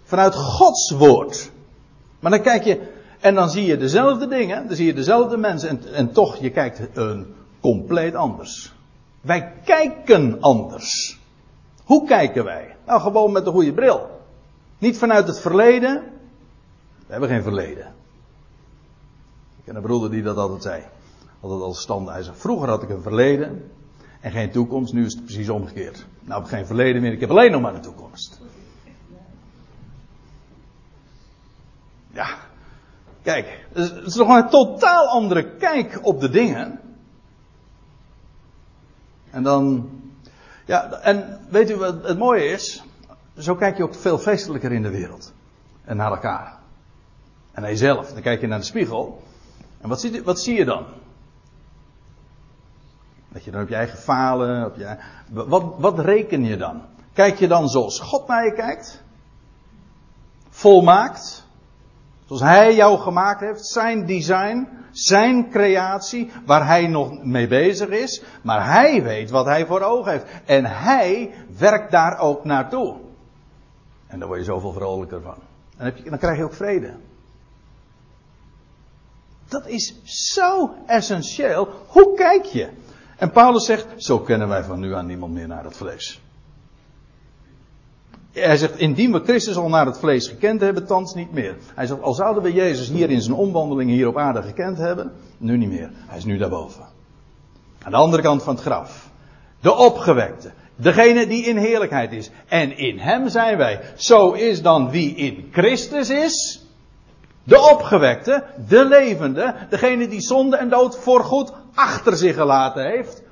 Vanuit Gods woord. Maar dan kijk je, en dan zie je dezelfde dingen, dan zie je dezelfde mensen, en, en toch, je kijkt een compleet anders. Wij kijken anders. Hoe kijken wij? Nou, gewoon met de goede bril. Niet vanuit het verleden. We hebben geen verleden. Ik ken een broeder die dat altijd zei. Altijd als stand. Hij zei, vroeger had ik een verleden en geen toekomst. Nu is het precies omgekeerd. Nou heb ik geen verleden meer, ik heb alleen nog maar een toekomst. Ja, kijk, het is toch een totaal andere kijk op de dingen. En dan, ja, en weet u wat het mooie is? Zo kijk je ook veel feestelijker in de wereld. En naar elkaar. En naar jezelf. Dan kijk je naar de spiegel. En wat zie, wat zie je dan? Dat je dan op je eigen falen. Op je, wat, wat reken je dan? Kijk je dan zoals God naar je kijkt? Volmaakt? Zoals Hij jou gemaakt heeft, zijn design, zijn creatie, waar Hij nog mee bezig is. Maar Hij weet wat Hij voor ogen heeft. En Hij werkt daar ook naartoe. En daar word je zoveel vrolijker van. En dan, dan krijg je ook vrede. Dat is zo essentieel. Hoe kijk je? En Paulus zegt, zo kennen wij van nu aan niemand meer naar het vlees. Hij zegt, indien we Christus al naar het vlees gekend hebben, thans niet meer. Hij zegt, al zouden we Jezus hier in zijn omwandeling hier op aarde gekend hebben, nu niet meer. Hij is nu daarboven. Aan de andere kant van het graf. De opgewekte. Degene die in heerlijkheid is. En in hem zijn wij. Zo is dan wie in Christus is. De opgewekte, de levende, degene die zonde en dood voorgoed achter zich gelaten heeft.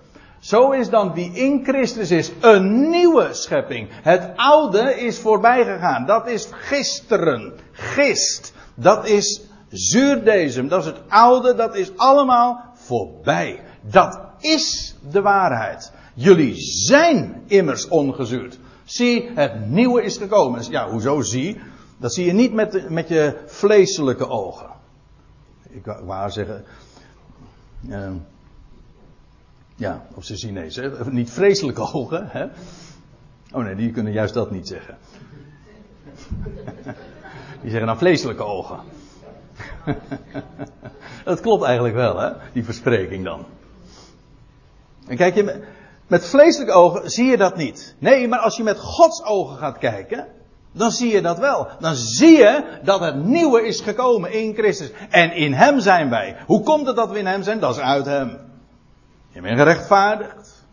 Zo is dan wie in Christus is een nieuwe schepping. Het oude is voorbij gegaan. Dat is gisteren. Gist. Dat is zuurdezem. Dat is het oude. Dat is allemaal voorbij. Dat is de waarheid. Jullie zijn immers ongezuurd. Zie, het nieuwe is gekomen. Ja, hoezo zie? Dat zie je niet met, met je vleeselijke ogen. Ik wou zeggen. Uh, ja, op zijn Chinees. Hè? Niet vreselijke ogen. Hè? Oh nee, die kunnen juist dat niet zeggen. Die zeggen dan vleeselijke ogen. (laughs) dat klopt eigenlijk wel, hè? Die verspreking dan. En kijk je, met vleeselijke ogen zie je dat niet. Nee, maar als je met Gods ogen gaat kijken, dan zie je dat wel. Dan zie je dat het nieuwe is gekomen in Christus. En in Hem zijn wij. Hoe komt het dat we in Hem zijn? Dat is uit Hem. Je bent gerechtvaardigd.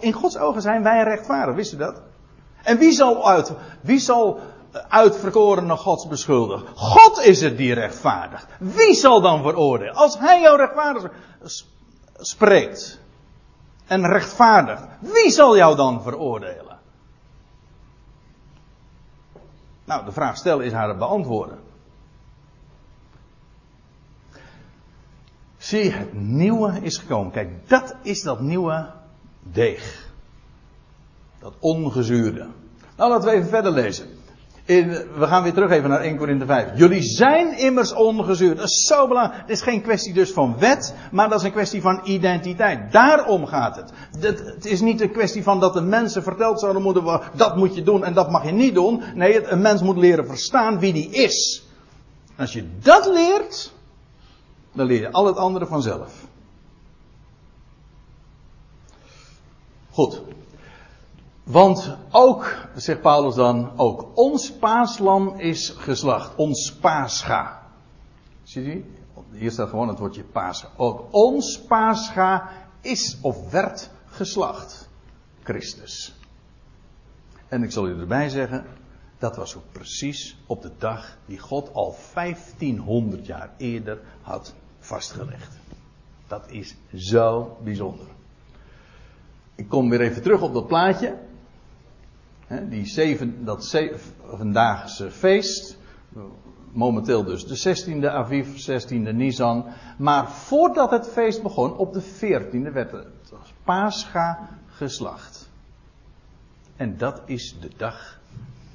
In Gods ogen zijn wij rechtvaardig, wist u dat? En wie zal uit, wie zal uitverkorene Gods beschuldigen? God is het die rechtvaardigt. Wie zal dan veroordelen? Als Hij jou rechtvaardig spreekt en rechtvaardigt, wie zal jou dan veroordelen? Nou, de vraag stellen is haar beantwoorden. Zie, het nieuwe is gekomen. Kijk, dat is dat nieuwe deeg. Dat ongezuurde. Nou, laten we even verder lezen. In, we gaan weer terug even naar 1 Korinthe 5. Jullie zijn immers ongezuurd. Dat is zo belangrijk. Het is geen kwestie dus van wet, maar dat is een kwestie van identiteit. Daarom gaat het. Het, is niet een kwestie van dat de mensen verteld zouden moeten worden, dat moet je doen en dat mag je niet doen. Nee, een mens moet leren verstaan wie die is. Als je dat leert, dan leer je al het andere vanzelf. Goed. Want ook, zegt Paulus dan, ook ons paaslam is geslacht. Ons paascha. Ziet u? Hier staat gewoon het woordje paascha. Ook ons paascha is of werd geslacht. Christus. En ik zal u erbij zeggen, dat was ook precies op de dag die God al 1500 jaar eerder had vastgelegd. Dat is zo bijzonder. Ik kom weer even terug op dat plaatje die zeven, dat zevendaagse feest. momenteel dus de 16e Aviv, 16e Nisan. Maar voordat het feest begon, op de 14e werd het Pascha geslacht. En dat is de dag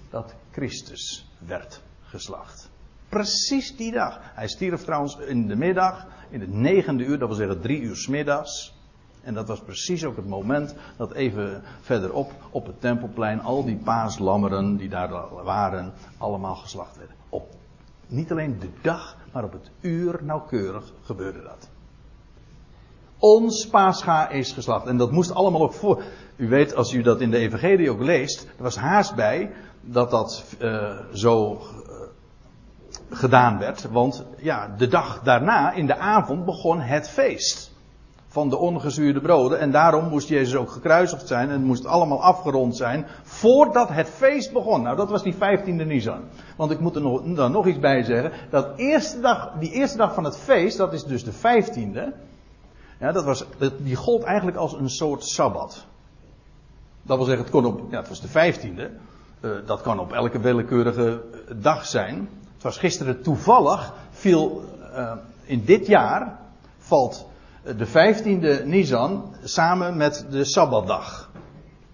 dat Christus werd geslacht. Precies die dag. Hij stierf trouwens in de middag, in het negende uur, dat wil zeggen drie uur s middags. En dat was precies ook het moment dat even verderop op het tempelplein al die paaslammeren die daar waren, allemaal geslacht werden. Op niet alleen de dag, maar op het uur nauwkeurig gebeurde dat. Ons paascha is geslacht. En dat moest allemaal ook voor. U weet, als u dat in de Evangelie ook leest, er was haast bij dat dat uh, zo gedaan werd. Want ja, de dag daarna, in de avond, begon het feest van de ongezuurde broden. En daarom moest Jezus ook gekruisigd zijn. En moest allemaal afgerond zijn. Voordat het feest begon. Nou, dat was die 15e Nisan. Want ik moet er nog, dan nog iets bij zeggen. Dat eerste dag, die eerste dag van het feest, dat is dus de 15e. Ja, dat was, die gold eigenlijk als een soort sabbat. Dat wil zeggen, het, kon op, ja, het was de 15e. Uh, dat kan op elke willekeurige dag zijn. Was gisteren toevallig, viel uh, in dit jaar, valt de 15e Nisan samen met de Sabbatdag.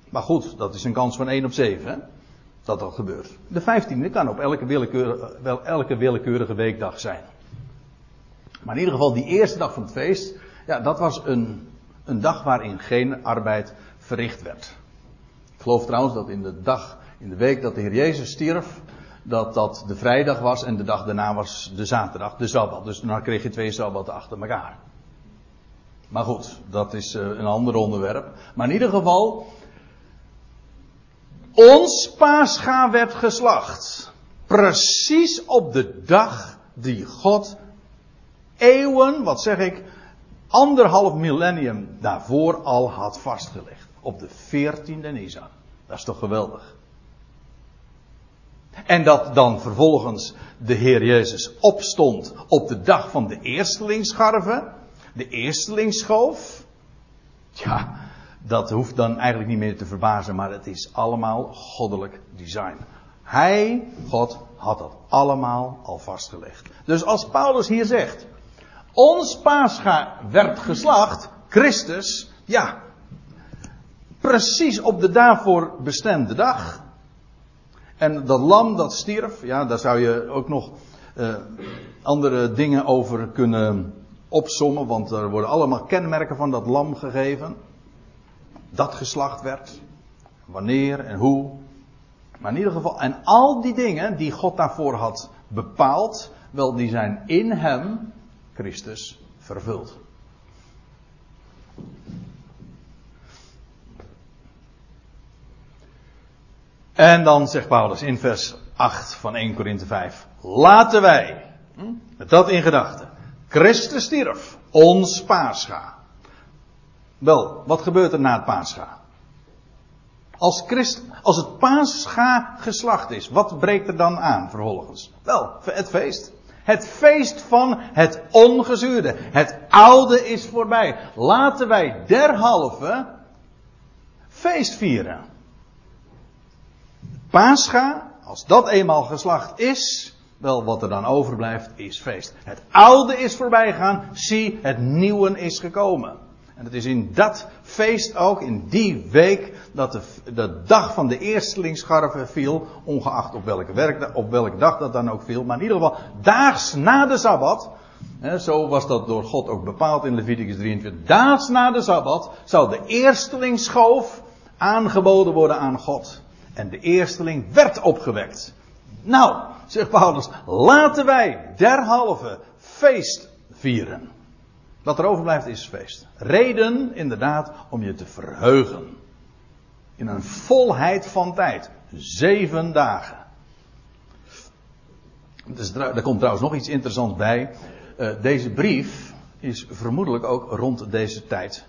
Maar goed, dat is een kans van 1 op 7, hè? dat dat gebeurt. De 15e kan op elke willekeurige, wel elke willekeurige weekdag zijn. Maar in ieder geval, die eerste dag van het feest, ja, dat was een, een dag waarin geen arbeid verricht werd. Ik geloof trouwens dat in de dag, in de week dat de Heer Jezus stierf, dat dat de vrijdag was en de dag daarna was de zaterdag, de Sabbat. Dus dan kreeg je twee Sabbatten achter elkaar. Maar goed, dat is uh, een ander onderwerp. Maar in ieder geval, ons paascha werd geslacht. Precies op de dag die God eeuwen, wat zeg ik, anderhalf millennium daarvoor al had vastgelegd. Op de 14e Nisan. Dat is toch geweldig. En dat dan vervolgens de Heer Jezus opstond op de dag van de eerstelingsscharven de eerstelingsschoof. Ja, dat hoeft dan eigenlijk niet meer te verbazen, maar het is allemaal goddelijk design. Hij, God, had dat allemaal al vastgelegd. Dus als Paulus hier zegt, ons paascha werd geslacht, Christus, ja, precies op de daarvoor bestemde dag. En dat lam dat stierf, ja, daar zou je ook nog uh, andere dingen over kunnen opsommen, want er worden allemaal kenmerken van dat lam gegeven. Dat geslacht werd. Wanneer en hoe. Maar in ieder geval, en al die dingen die God daarvoor had bepaald, wel, die zijn in hem, Christus, vervuld. En dan zegt Paulus in vers 8 van 1 Korinthe 5. Laten wij, hm, met dat in gedachten, Christus stierf, ons paascha. Wel, wat gebeurt er na het paascha? Als, Christ, als het paascha geslacht is, wat breekt er dan aan vervolgens? Wel, het feest. Het feest van het ongezuurde. Het oude is voorbij. Laten wij derhalve feest vieren. Pascha, als dat eenmaal geslacht is, wel, wat er dan overblijft is feest. Het oude is voorbij gegaan. Zie, het nieuwe is gekomen. En het is in dat feest ook, in die week, dat de, de dag van de eerstelingsscharven viel. Ongeacht op welke, werk, op welke dag dat dan ook viel. Maar in ieder geval, daags na de Sabbat. Hè, zo was dat door God ook bepaald in Leviticus 23. Daags na de Sabbat zou de eerstelingsschoof aangeboden worden aan God. En de eersteling werd opgewekt. Nou, zegt Paulus, laten wij derhalve feest vieren. Wat er overblijft is feest. Reden inderdaad om je te verheugen. In een volheid van tijd. Zeven dagen. Dus er komt trouwens nog iets interessants bij. Uh, deze brief is vermoedelijk ook rond deze tijd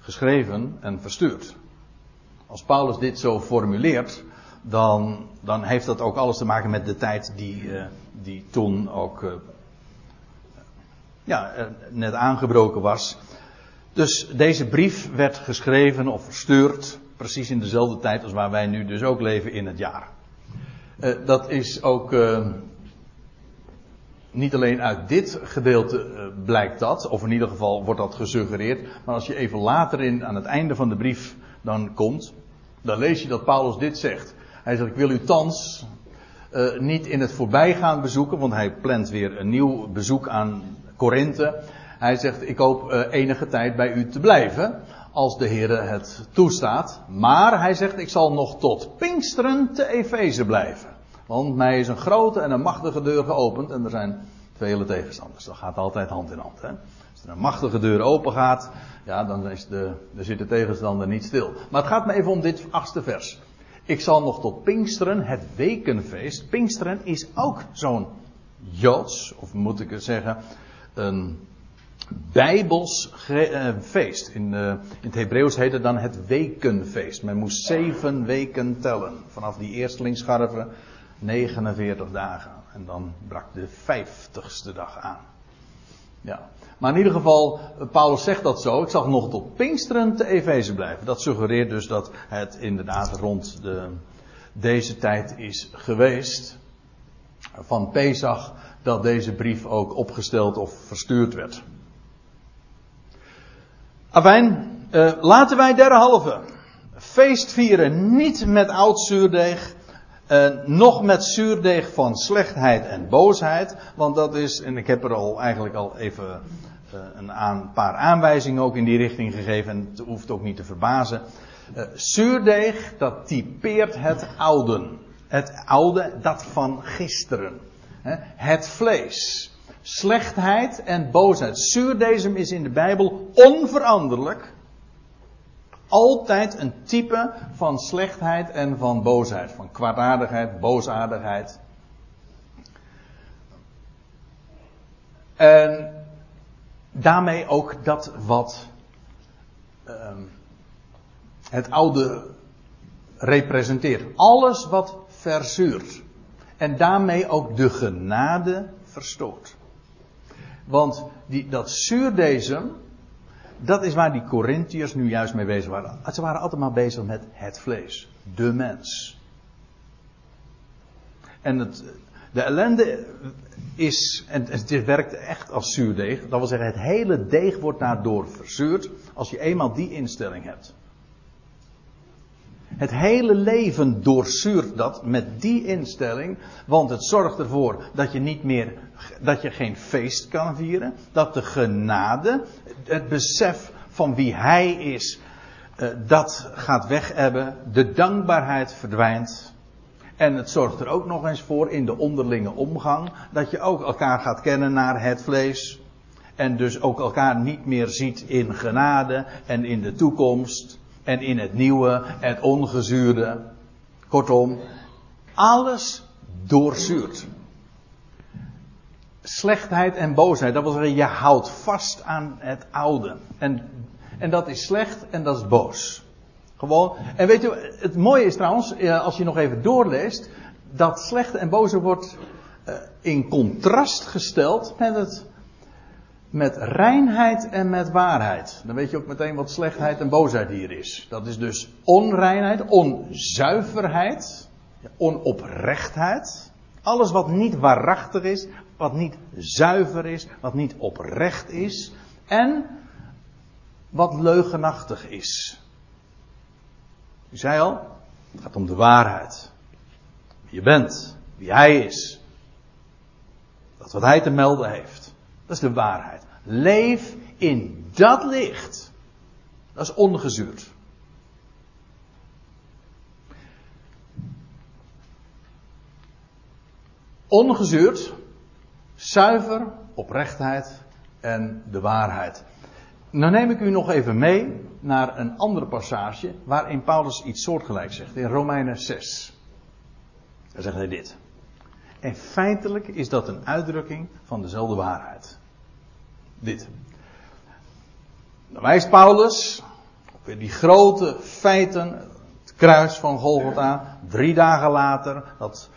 geschreven en verstuurd. Als Paulus dit zo formuleert, dan, dan heeft dat ook alles te maken met de tijd die, uh, die toen ook uh, ja, uh, net aangebroken was. Dus deze brief werd geschreven of verstuurd precies in dezelfde tijd als waar wij nu dus ook leven in het jaar. dat is ook niet alleen uit dit gedeelte blijkt dat, of in ieder geval wordt dat gesuggereerd, maar als je even later in, aan het einde van de brief dan komt, dan lees je dat Paulus dit zegt. Hij zegt, ik wil u thans uh, niet in het voorbijgaan bezoeken, want hij plant weer een nieuw bezoek aan Korinthe. Hij zegt, ik hoop uh, enige tijd bij u te blijven, als de Heer het toestaat. Maar hij zegt, ik zal nog tot Pinksteren te Efeze blijven. Want mij is een grote en een machtige deur geopend en er zijn vele tegenstanders. Dat gaat altijd hand in hand. Hè? Als er een machtige deur open gaat, ja, dan, is de, dan zit de tegenstander niet stil. Maar het gaat me even om dit achtste vers. Ik zal nog tot Pinksteren, het wekenfeest. Pinksteren is ook zo'n Joods, of moet ik het zeggen, een Bijbels eh, feest. In, uh, in het Hebreeuws heette het dan het wekenfeest. Men moest zeven weken tellen. Vanaf die eerstelingsscharven 49 dagen. En dan brak de vijftigste dag aan. Ja. Maar in ieder geval, Paulus zegt dat zo. Ik zag nog tot Pinksteren te Efeze blijven. Dat suggereert dus dat het inderdaad rond de, deze tijd is geweest. Van Pesach dat deze brief ook opgesteld of verstuurd werd. Afijn, uh, laten wij derhalve feest vieren niet met oud zuurdeeg, uh, nog met zuurdeeg van slechtheid en boosheid, want dat is, en ik heb er al eigenlijk al even uh, een aan, paar aanwijzingen ook in die richting gegeven, en het hoeft ook niet te verbazen. Uh, zuurdeeg, dat typeert het oude. Het oude, dat van gisteren. Het vlees. Slechtheid en boosheid. Zuurdezem is in de Bijbel onveranderlijk altijd een type van slechtheid en van boosheid. Van kwaadaardigheid, boosaardigheid. En daarmee ook dat wat um, het oude representeert. Alles wat verzuurt. En daarmee ook de genade verstoort. Want die, dat zuurdezem, dat is waar die Corinthiërs nu juist mee bezig waren. Ze waren altijd maar bezig met het vlees. De mens. En het, de ellende is, en het werkt echt als zuurdeeg. Dat wil zeggen, het hele deeg wordt daardoor verzuurd als je eenmaal die instelling hebt. Het hele leven doorzuurt dat met die instelling, want het zorgt ervoor dat je niet meer, dat je geen feest kan vieren, dat de genade, het besef van wie hij is, eh, dat gaat weg hebben, de dankbaarheid verdwijnt. En het zorgt er ook nog eens voor in de onderlinge omgang, dat je ook elkaar gaat kennen naar het vlees. En dus ook elkaar niet meer ziet in genade en in de toekomst en in het nieuwe, het ongezuurde. Kortom, alles doorzuurt. Slechtheid en boosheid, dat wil zeggen, je houdt vast aan het oude. En, en dat is slecht en dat is boos. Gewoon. En weet je, het mooie is trouwens, eh, als je nog even doorleest, dat slechte en boze wordt eh, in contrast gesteld met het met reinheid en met waarheid. Dan weet je ook meteen wat slechtheid en boosheid hier is. Dat is dus onreinheid, onzuiverheid, onoprechtheid. Alles wat niet waarachtig is, wat niet zuiver is, wat niet oprecht is. En wat leugenachtig is. U zei al, het gaat om de waarheid. Wie je bent, wie hij is. Dat wat hij te melden heeft. Dat is de waarheid. Leef in dat licht. Dat is ongezuurd. Ongezuurd, zuiver, oprechtheid en de waarheid. Dan neem ik u nog even mee naar een andere passage waarin Paulus iets soortgelijks zegt. In Romeinen 6. Daar zegt hij dit. En feitelijk is dat een uitdrukking van dezelfde waarheid dit. Dan wijst Paulus op weer die grote feiten, het kruis van Golgotha, drie dagen later, dat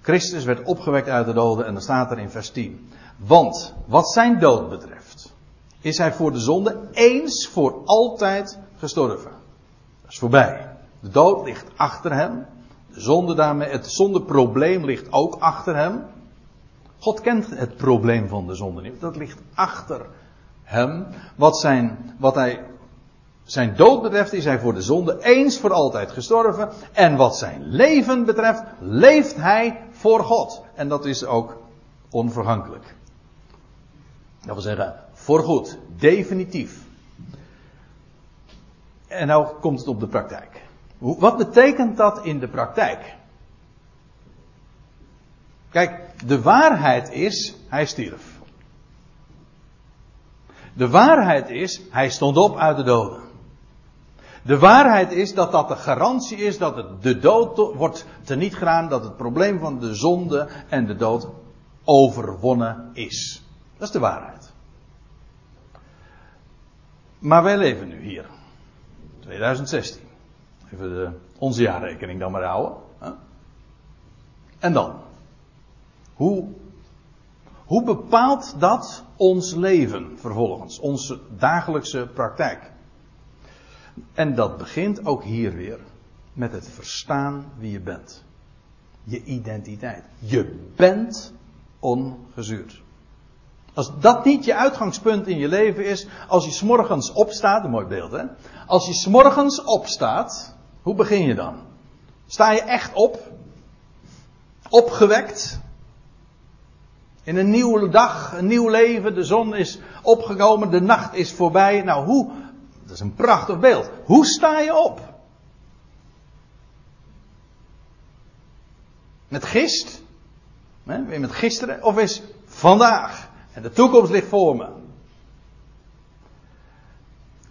Christus werd opgewekt uit de doden en dan staat er in vers 10. Want wat zijn dood betreft, is hij voor de zonde eens voor altijd gestorven. Dat is voorbij. De dood ligt achter hem. De zonde daarmee, het zondeprobleem ligt ook achter hem. God kent het probleem van de zonde niet. Dat ligt achter hem. Wat, zijn, wat hij, zijn dood betreft is hij voor de zonde eens voor altijd gestorven. En wat zijn leven betreft leeft hij voor God. En dat is ook onvergankelijk. Dat wil zeggen, voorgoed, definitief. En nou komt het op de praktijk. Wat betekent dat in de praktijk? Kijk, de waarheid is, hij stierf. De waarheid is, hij stond op uit de doden. De waarheid is dat dat de garantie is dat het de dood wordt teniet gedaan, dat het probleem van de zonde en de dood overwonnen is. Dat is de waarheid. Maar wij leven nu hier. 2016. Even de, onze jaarrekening dan maar houden. En dan? Hoe, hoe bepaalt dat ons leven vervolgens? Onze dagelijkse praktijk? En dat begint ook hier weer met het verstaan wie je bent. Je identiteit. Je bent ongezuurd. Als dat niet je uitgangspunt in je leven is, als je s'morgens opstaat, een mooi beeld hè. Als je s'morgens opstaat, hoe begin je dan? Sta je echt op? Opgewekt? In een nieuwe dag, een nieuw leven, de zon is opgekomen, de nacht is voorbij. Nou, hoe? Dat is een prachtig beeld. Hoe sta je op? Met gist? Weer met gisteren? Of is vandaag? En de toekomst ligt voor me.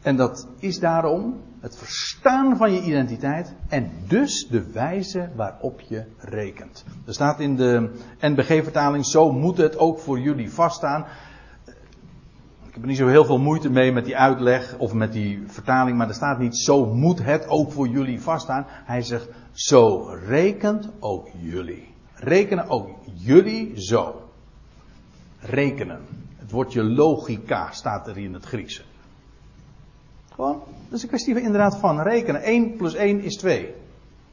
En dat is daarom het verstaan van je identiteit en dus de wijze waarop je rekent. Er staat in de NBG-vertaling, zo moet het ook voor jullie vaststaan. Ik heb er niet zo heel veel moeite mee met die uitleg of met die vertaling, maar er staat niet, zo moet het ook voor jullie vaststaan. Hij zegt, zo rekent ook jullie. Rekenen ook jullie zo. Rekenen. Het woordje logica staat er in het Griekse. Gewoon, dat is een kwestie inderdaad van rekenen. 1 plus 1 is 2.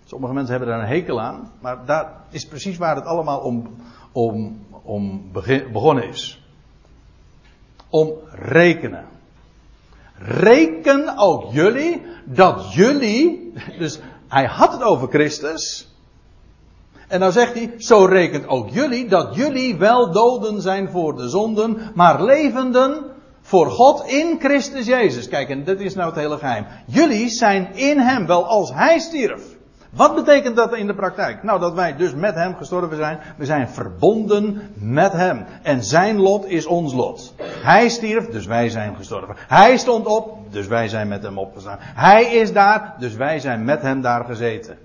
Sommige mensen hebben daar een hekel aan, maar daar is precies waar het allemaal om, om, om begonnen is. Om rekenen. Reken ook jullie dat jullie, dus hij had het over Christus. En dan zegt hij, zo rekent ook jullie dat jullie wel doden zijn voor de zonden, maar levenden voor God in Christus Jezus. Kijk, en dit is nou het hele geheim. Jullie zijn in Hem, wel als Hij stierf. Wat betekent dat in de praktijk? Nou, dat wij dus met Hem gestorven zijn. We zijn verbonden met Hem. En Zijn lot is ons lot. Hij stierf, dus wij zijn gestorven. Hij stond op, dus wij zijn met Hem opgestaan. Hij is daar, dus wij zijn met Hem daar gezeten.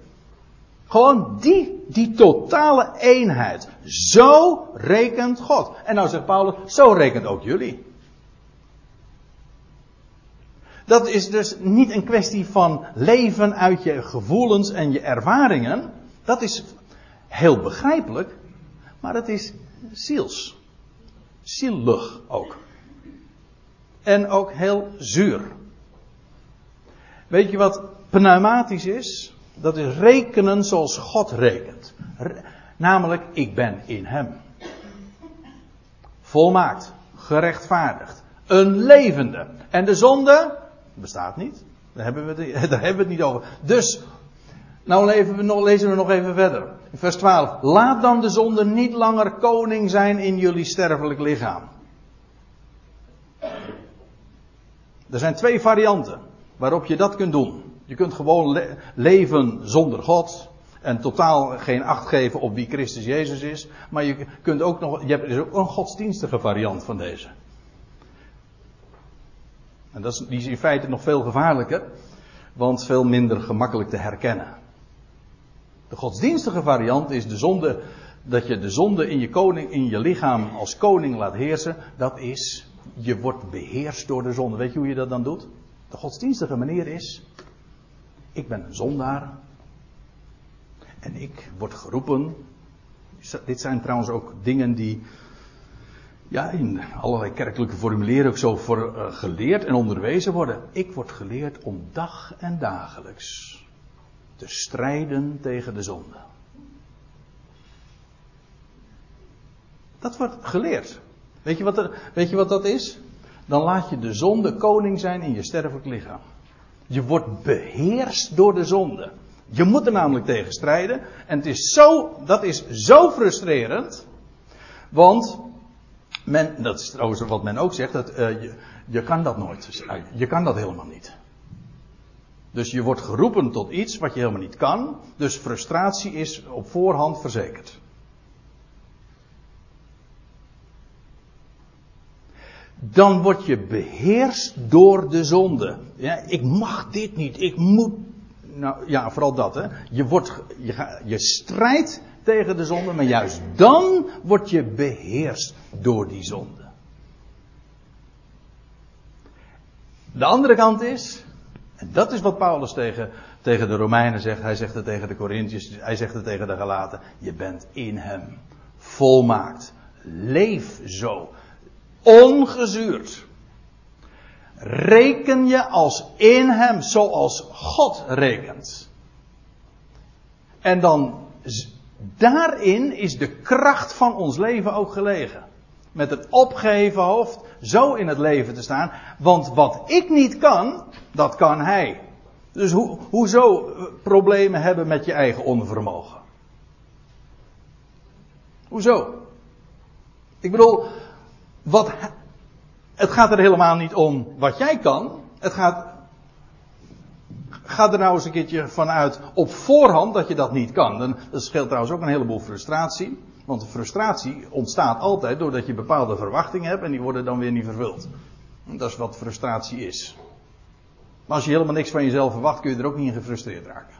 Gewoon die, die totale eenheid. Zo rekent God. En nou zegt Paulus, zo rekent ook jullie. Dat is dus niet een kwestie van leven uit je gevoelens en je ervaringen. Dat is heel begrijpelijk, maar het is ziels. Zielig ook. En ook heel zuur. Weet je wat pneumatisch is? Dat is rekenen zoals God rekent. namelijk, ik ben in Hem. Volmaakt, gerechtvaardigd, een levende. En de zonde, bestaat niet. Daar hebben, we (laughs) hebben we het niet over. Dus, nou lezen we, nog, lezen we nog even verder. Vers 12. Laat dan de zonde niet langer koning zijn in jullie sterfelijk lichaam. Er zijn twee varianten waarop je dat kunt doen. Je kunt gewoon leven zonder God. En totaal geen acht geven op wie Christus Jezus is. Maar je kunt ook nog. Je hebt dus ook een godsdienstige variant van deze. En die is in feite nog veel gevaarlijker, want veel minder gemakkelijk te herkennen. De godsdienstige variant is de zonde, dat je de zonde in je, koning, in je lichaam als koning laat heersen. Dat is, je wordt beheerst door de zonde. Weet je hoe je dat dan doet? De godsdienstige manier is, ik ben een zondaar. En ik word geroepen. Dit zijn trouwens ook dingen die ja, in allerlei kerkelijke formulieren ook zo voor uh, geleerd en onderwezen worden. Ik word geleerd om dag en dagelijks te strijden tegen de zonde. Dat wordt geleerd. Weet je wat, er, weet je wat dat is? Dan laat je de zonde koning zijn in je sterfelijk lichaam. Je wordt beheerst door de zonde. Je moet er namelijk tegen strijden. En het is zo, dat is zo frustrerend. Want, men, dat is trouwens wat men ook zegt, dat, uh, je, je kan dat nooit. Je kan dat helemaal niet. Dus je wordt geroepen tot iets wat je helemaal niet kan. Dus frustratie is op voorhand verzekerd. Dan word je beheerst door de zonde. Ja, ik mag dit niet. Ik moet. Nou ja, vooral dat hè. Je, wordt, je, je strijdt tegen de zonde, maar juist dan word je beheerst door die zonde. De andere kant is, en dat is wat Paulus tegen, tegen de Romeinen zegt. Hij zegt het tegen de Corinthiërs. Hij zegt het tegen de Galaten. Je bent in hem. Volmaakt. Leef zo. Ongezuurd. Reken je als in hem zoals God rekent. En dan daarin is de kracht van ons leven ook gelegen. Met het opgeheven hoofd zo in het leven te staan. Want wat ik niet kan, dat kan hij. Dus ho hoezo eh, problemen hebben met je eigen onvermogen? Hoezo? Ik bedoel, wat, het gaat er helemaal niet om wat jij kan. Het gaat, ga er nou eens een keertje vanuit op voorhand dat je dat niet kan. En dat scheelt trouwens ook een heleboel frustratie. Want frustratie ontstaat altijd doordat je bepaalde verwachtingen hebt en die worden dan weer niet vervuld. Dat is wat frustratie is. Maar als je helemaal niks van jezelf verwacht, kun je er ook niet in gefrustreerd raken.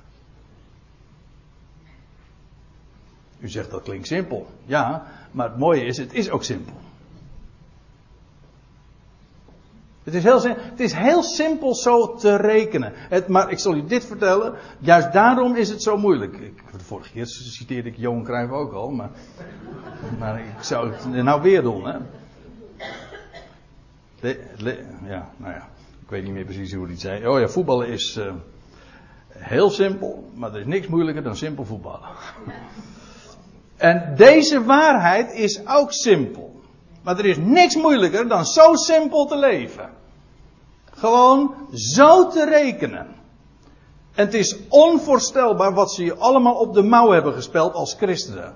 U zegt dat klinkt simpel. Ja, maar het mooie is, het is ook simpel. Het is heel, het is heel simpel zo te rekenen. Het, maar ik zal u dit vertellen. Juist daarom is het zo moeilijk. Ik, de vorige keer citeerde ik Johan Cruijff ook al. Maar, maar ik zou het nou weer doen. Hè. ja, nou ja. Ik weet niet meer precies hoe hij het zei. Oh ja, voetballen is uh, heel simpel. Maar er is niks moeilijker dan simpel voetballen. en deze waarheid is ook simpel. Maar er is niks moeilijker dan zo simpel te leven. Gewoon zo te rekenen. En het is onvoorstelbaar wat ze je allemaal op de mouw hebben gespeld als christenen.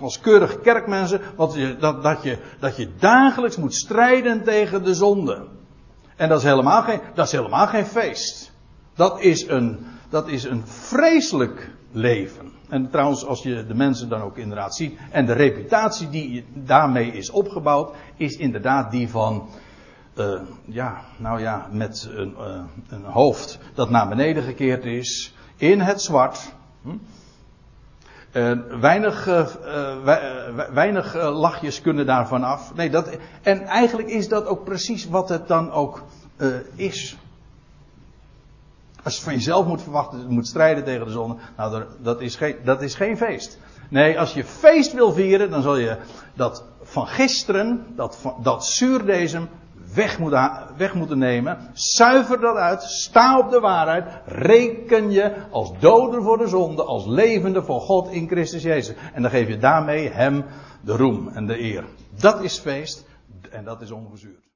Als keurig kerkmensen, wat je, dat, dat, je, dat je dagelijks moet strijden tegen de zonde. En dat is helemaal geen, dat is helemaal geen feest. Dat is, een, dat is een vreselijk leven. En trouwens, als je de mensen dan ook inderdaad ziet. En de reputatie die daarmee is opgebouwd, is inderdaad die van uh, ja, nou ja, met een, uh, een, hoofd dat naar beneden gekeerd is, in het zwart. Hm? Uh, weinig, weinig lachjes kunnen daarvan af. Nee, dat, en eigenlijk is dat ook precies wat het dan ook is. Als je van jezelf moet verwachten, moet strijden tegen de zon, nou, dat is, geen, dat is geen feest. Nee, als je feest wil vieren, dan zal je dat van gisteren, dat, dat zuurdezem, weg moeten, weg moeten nemen. Zuiver dat uit. Sta op de waarheid. Reken je als doder voor de zonde, als levende voor God in Christus Jezus. En dan geef je daarmee hem de roem en de eer. Dat is feest en dat is ongezuurd.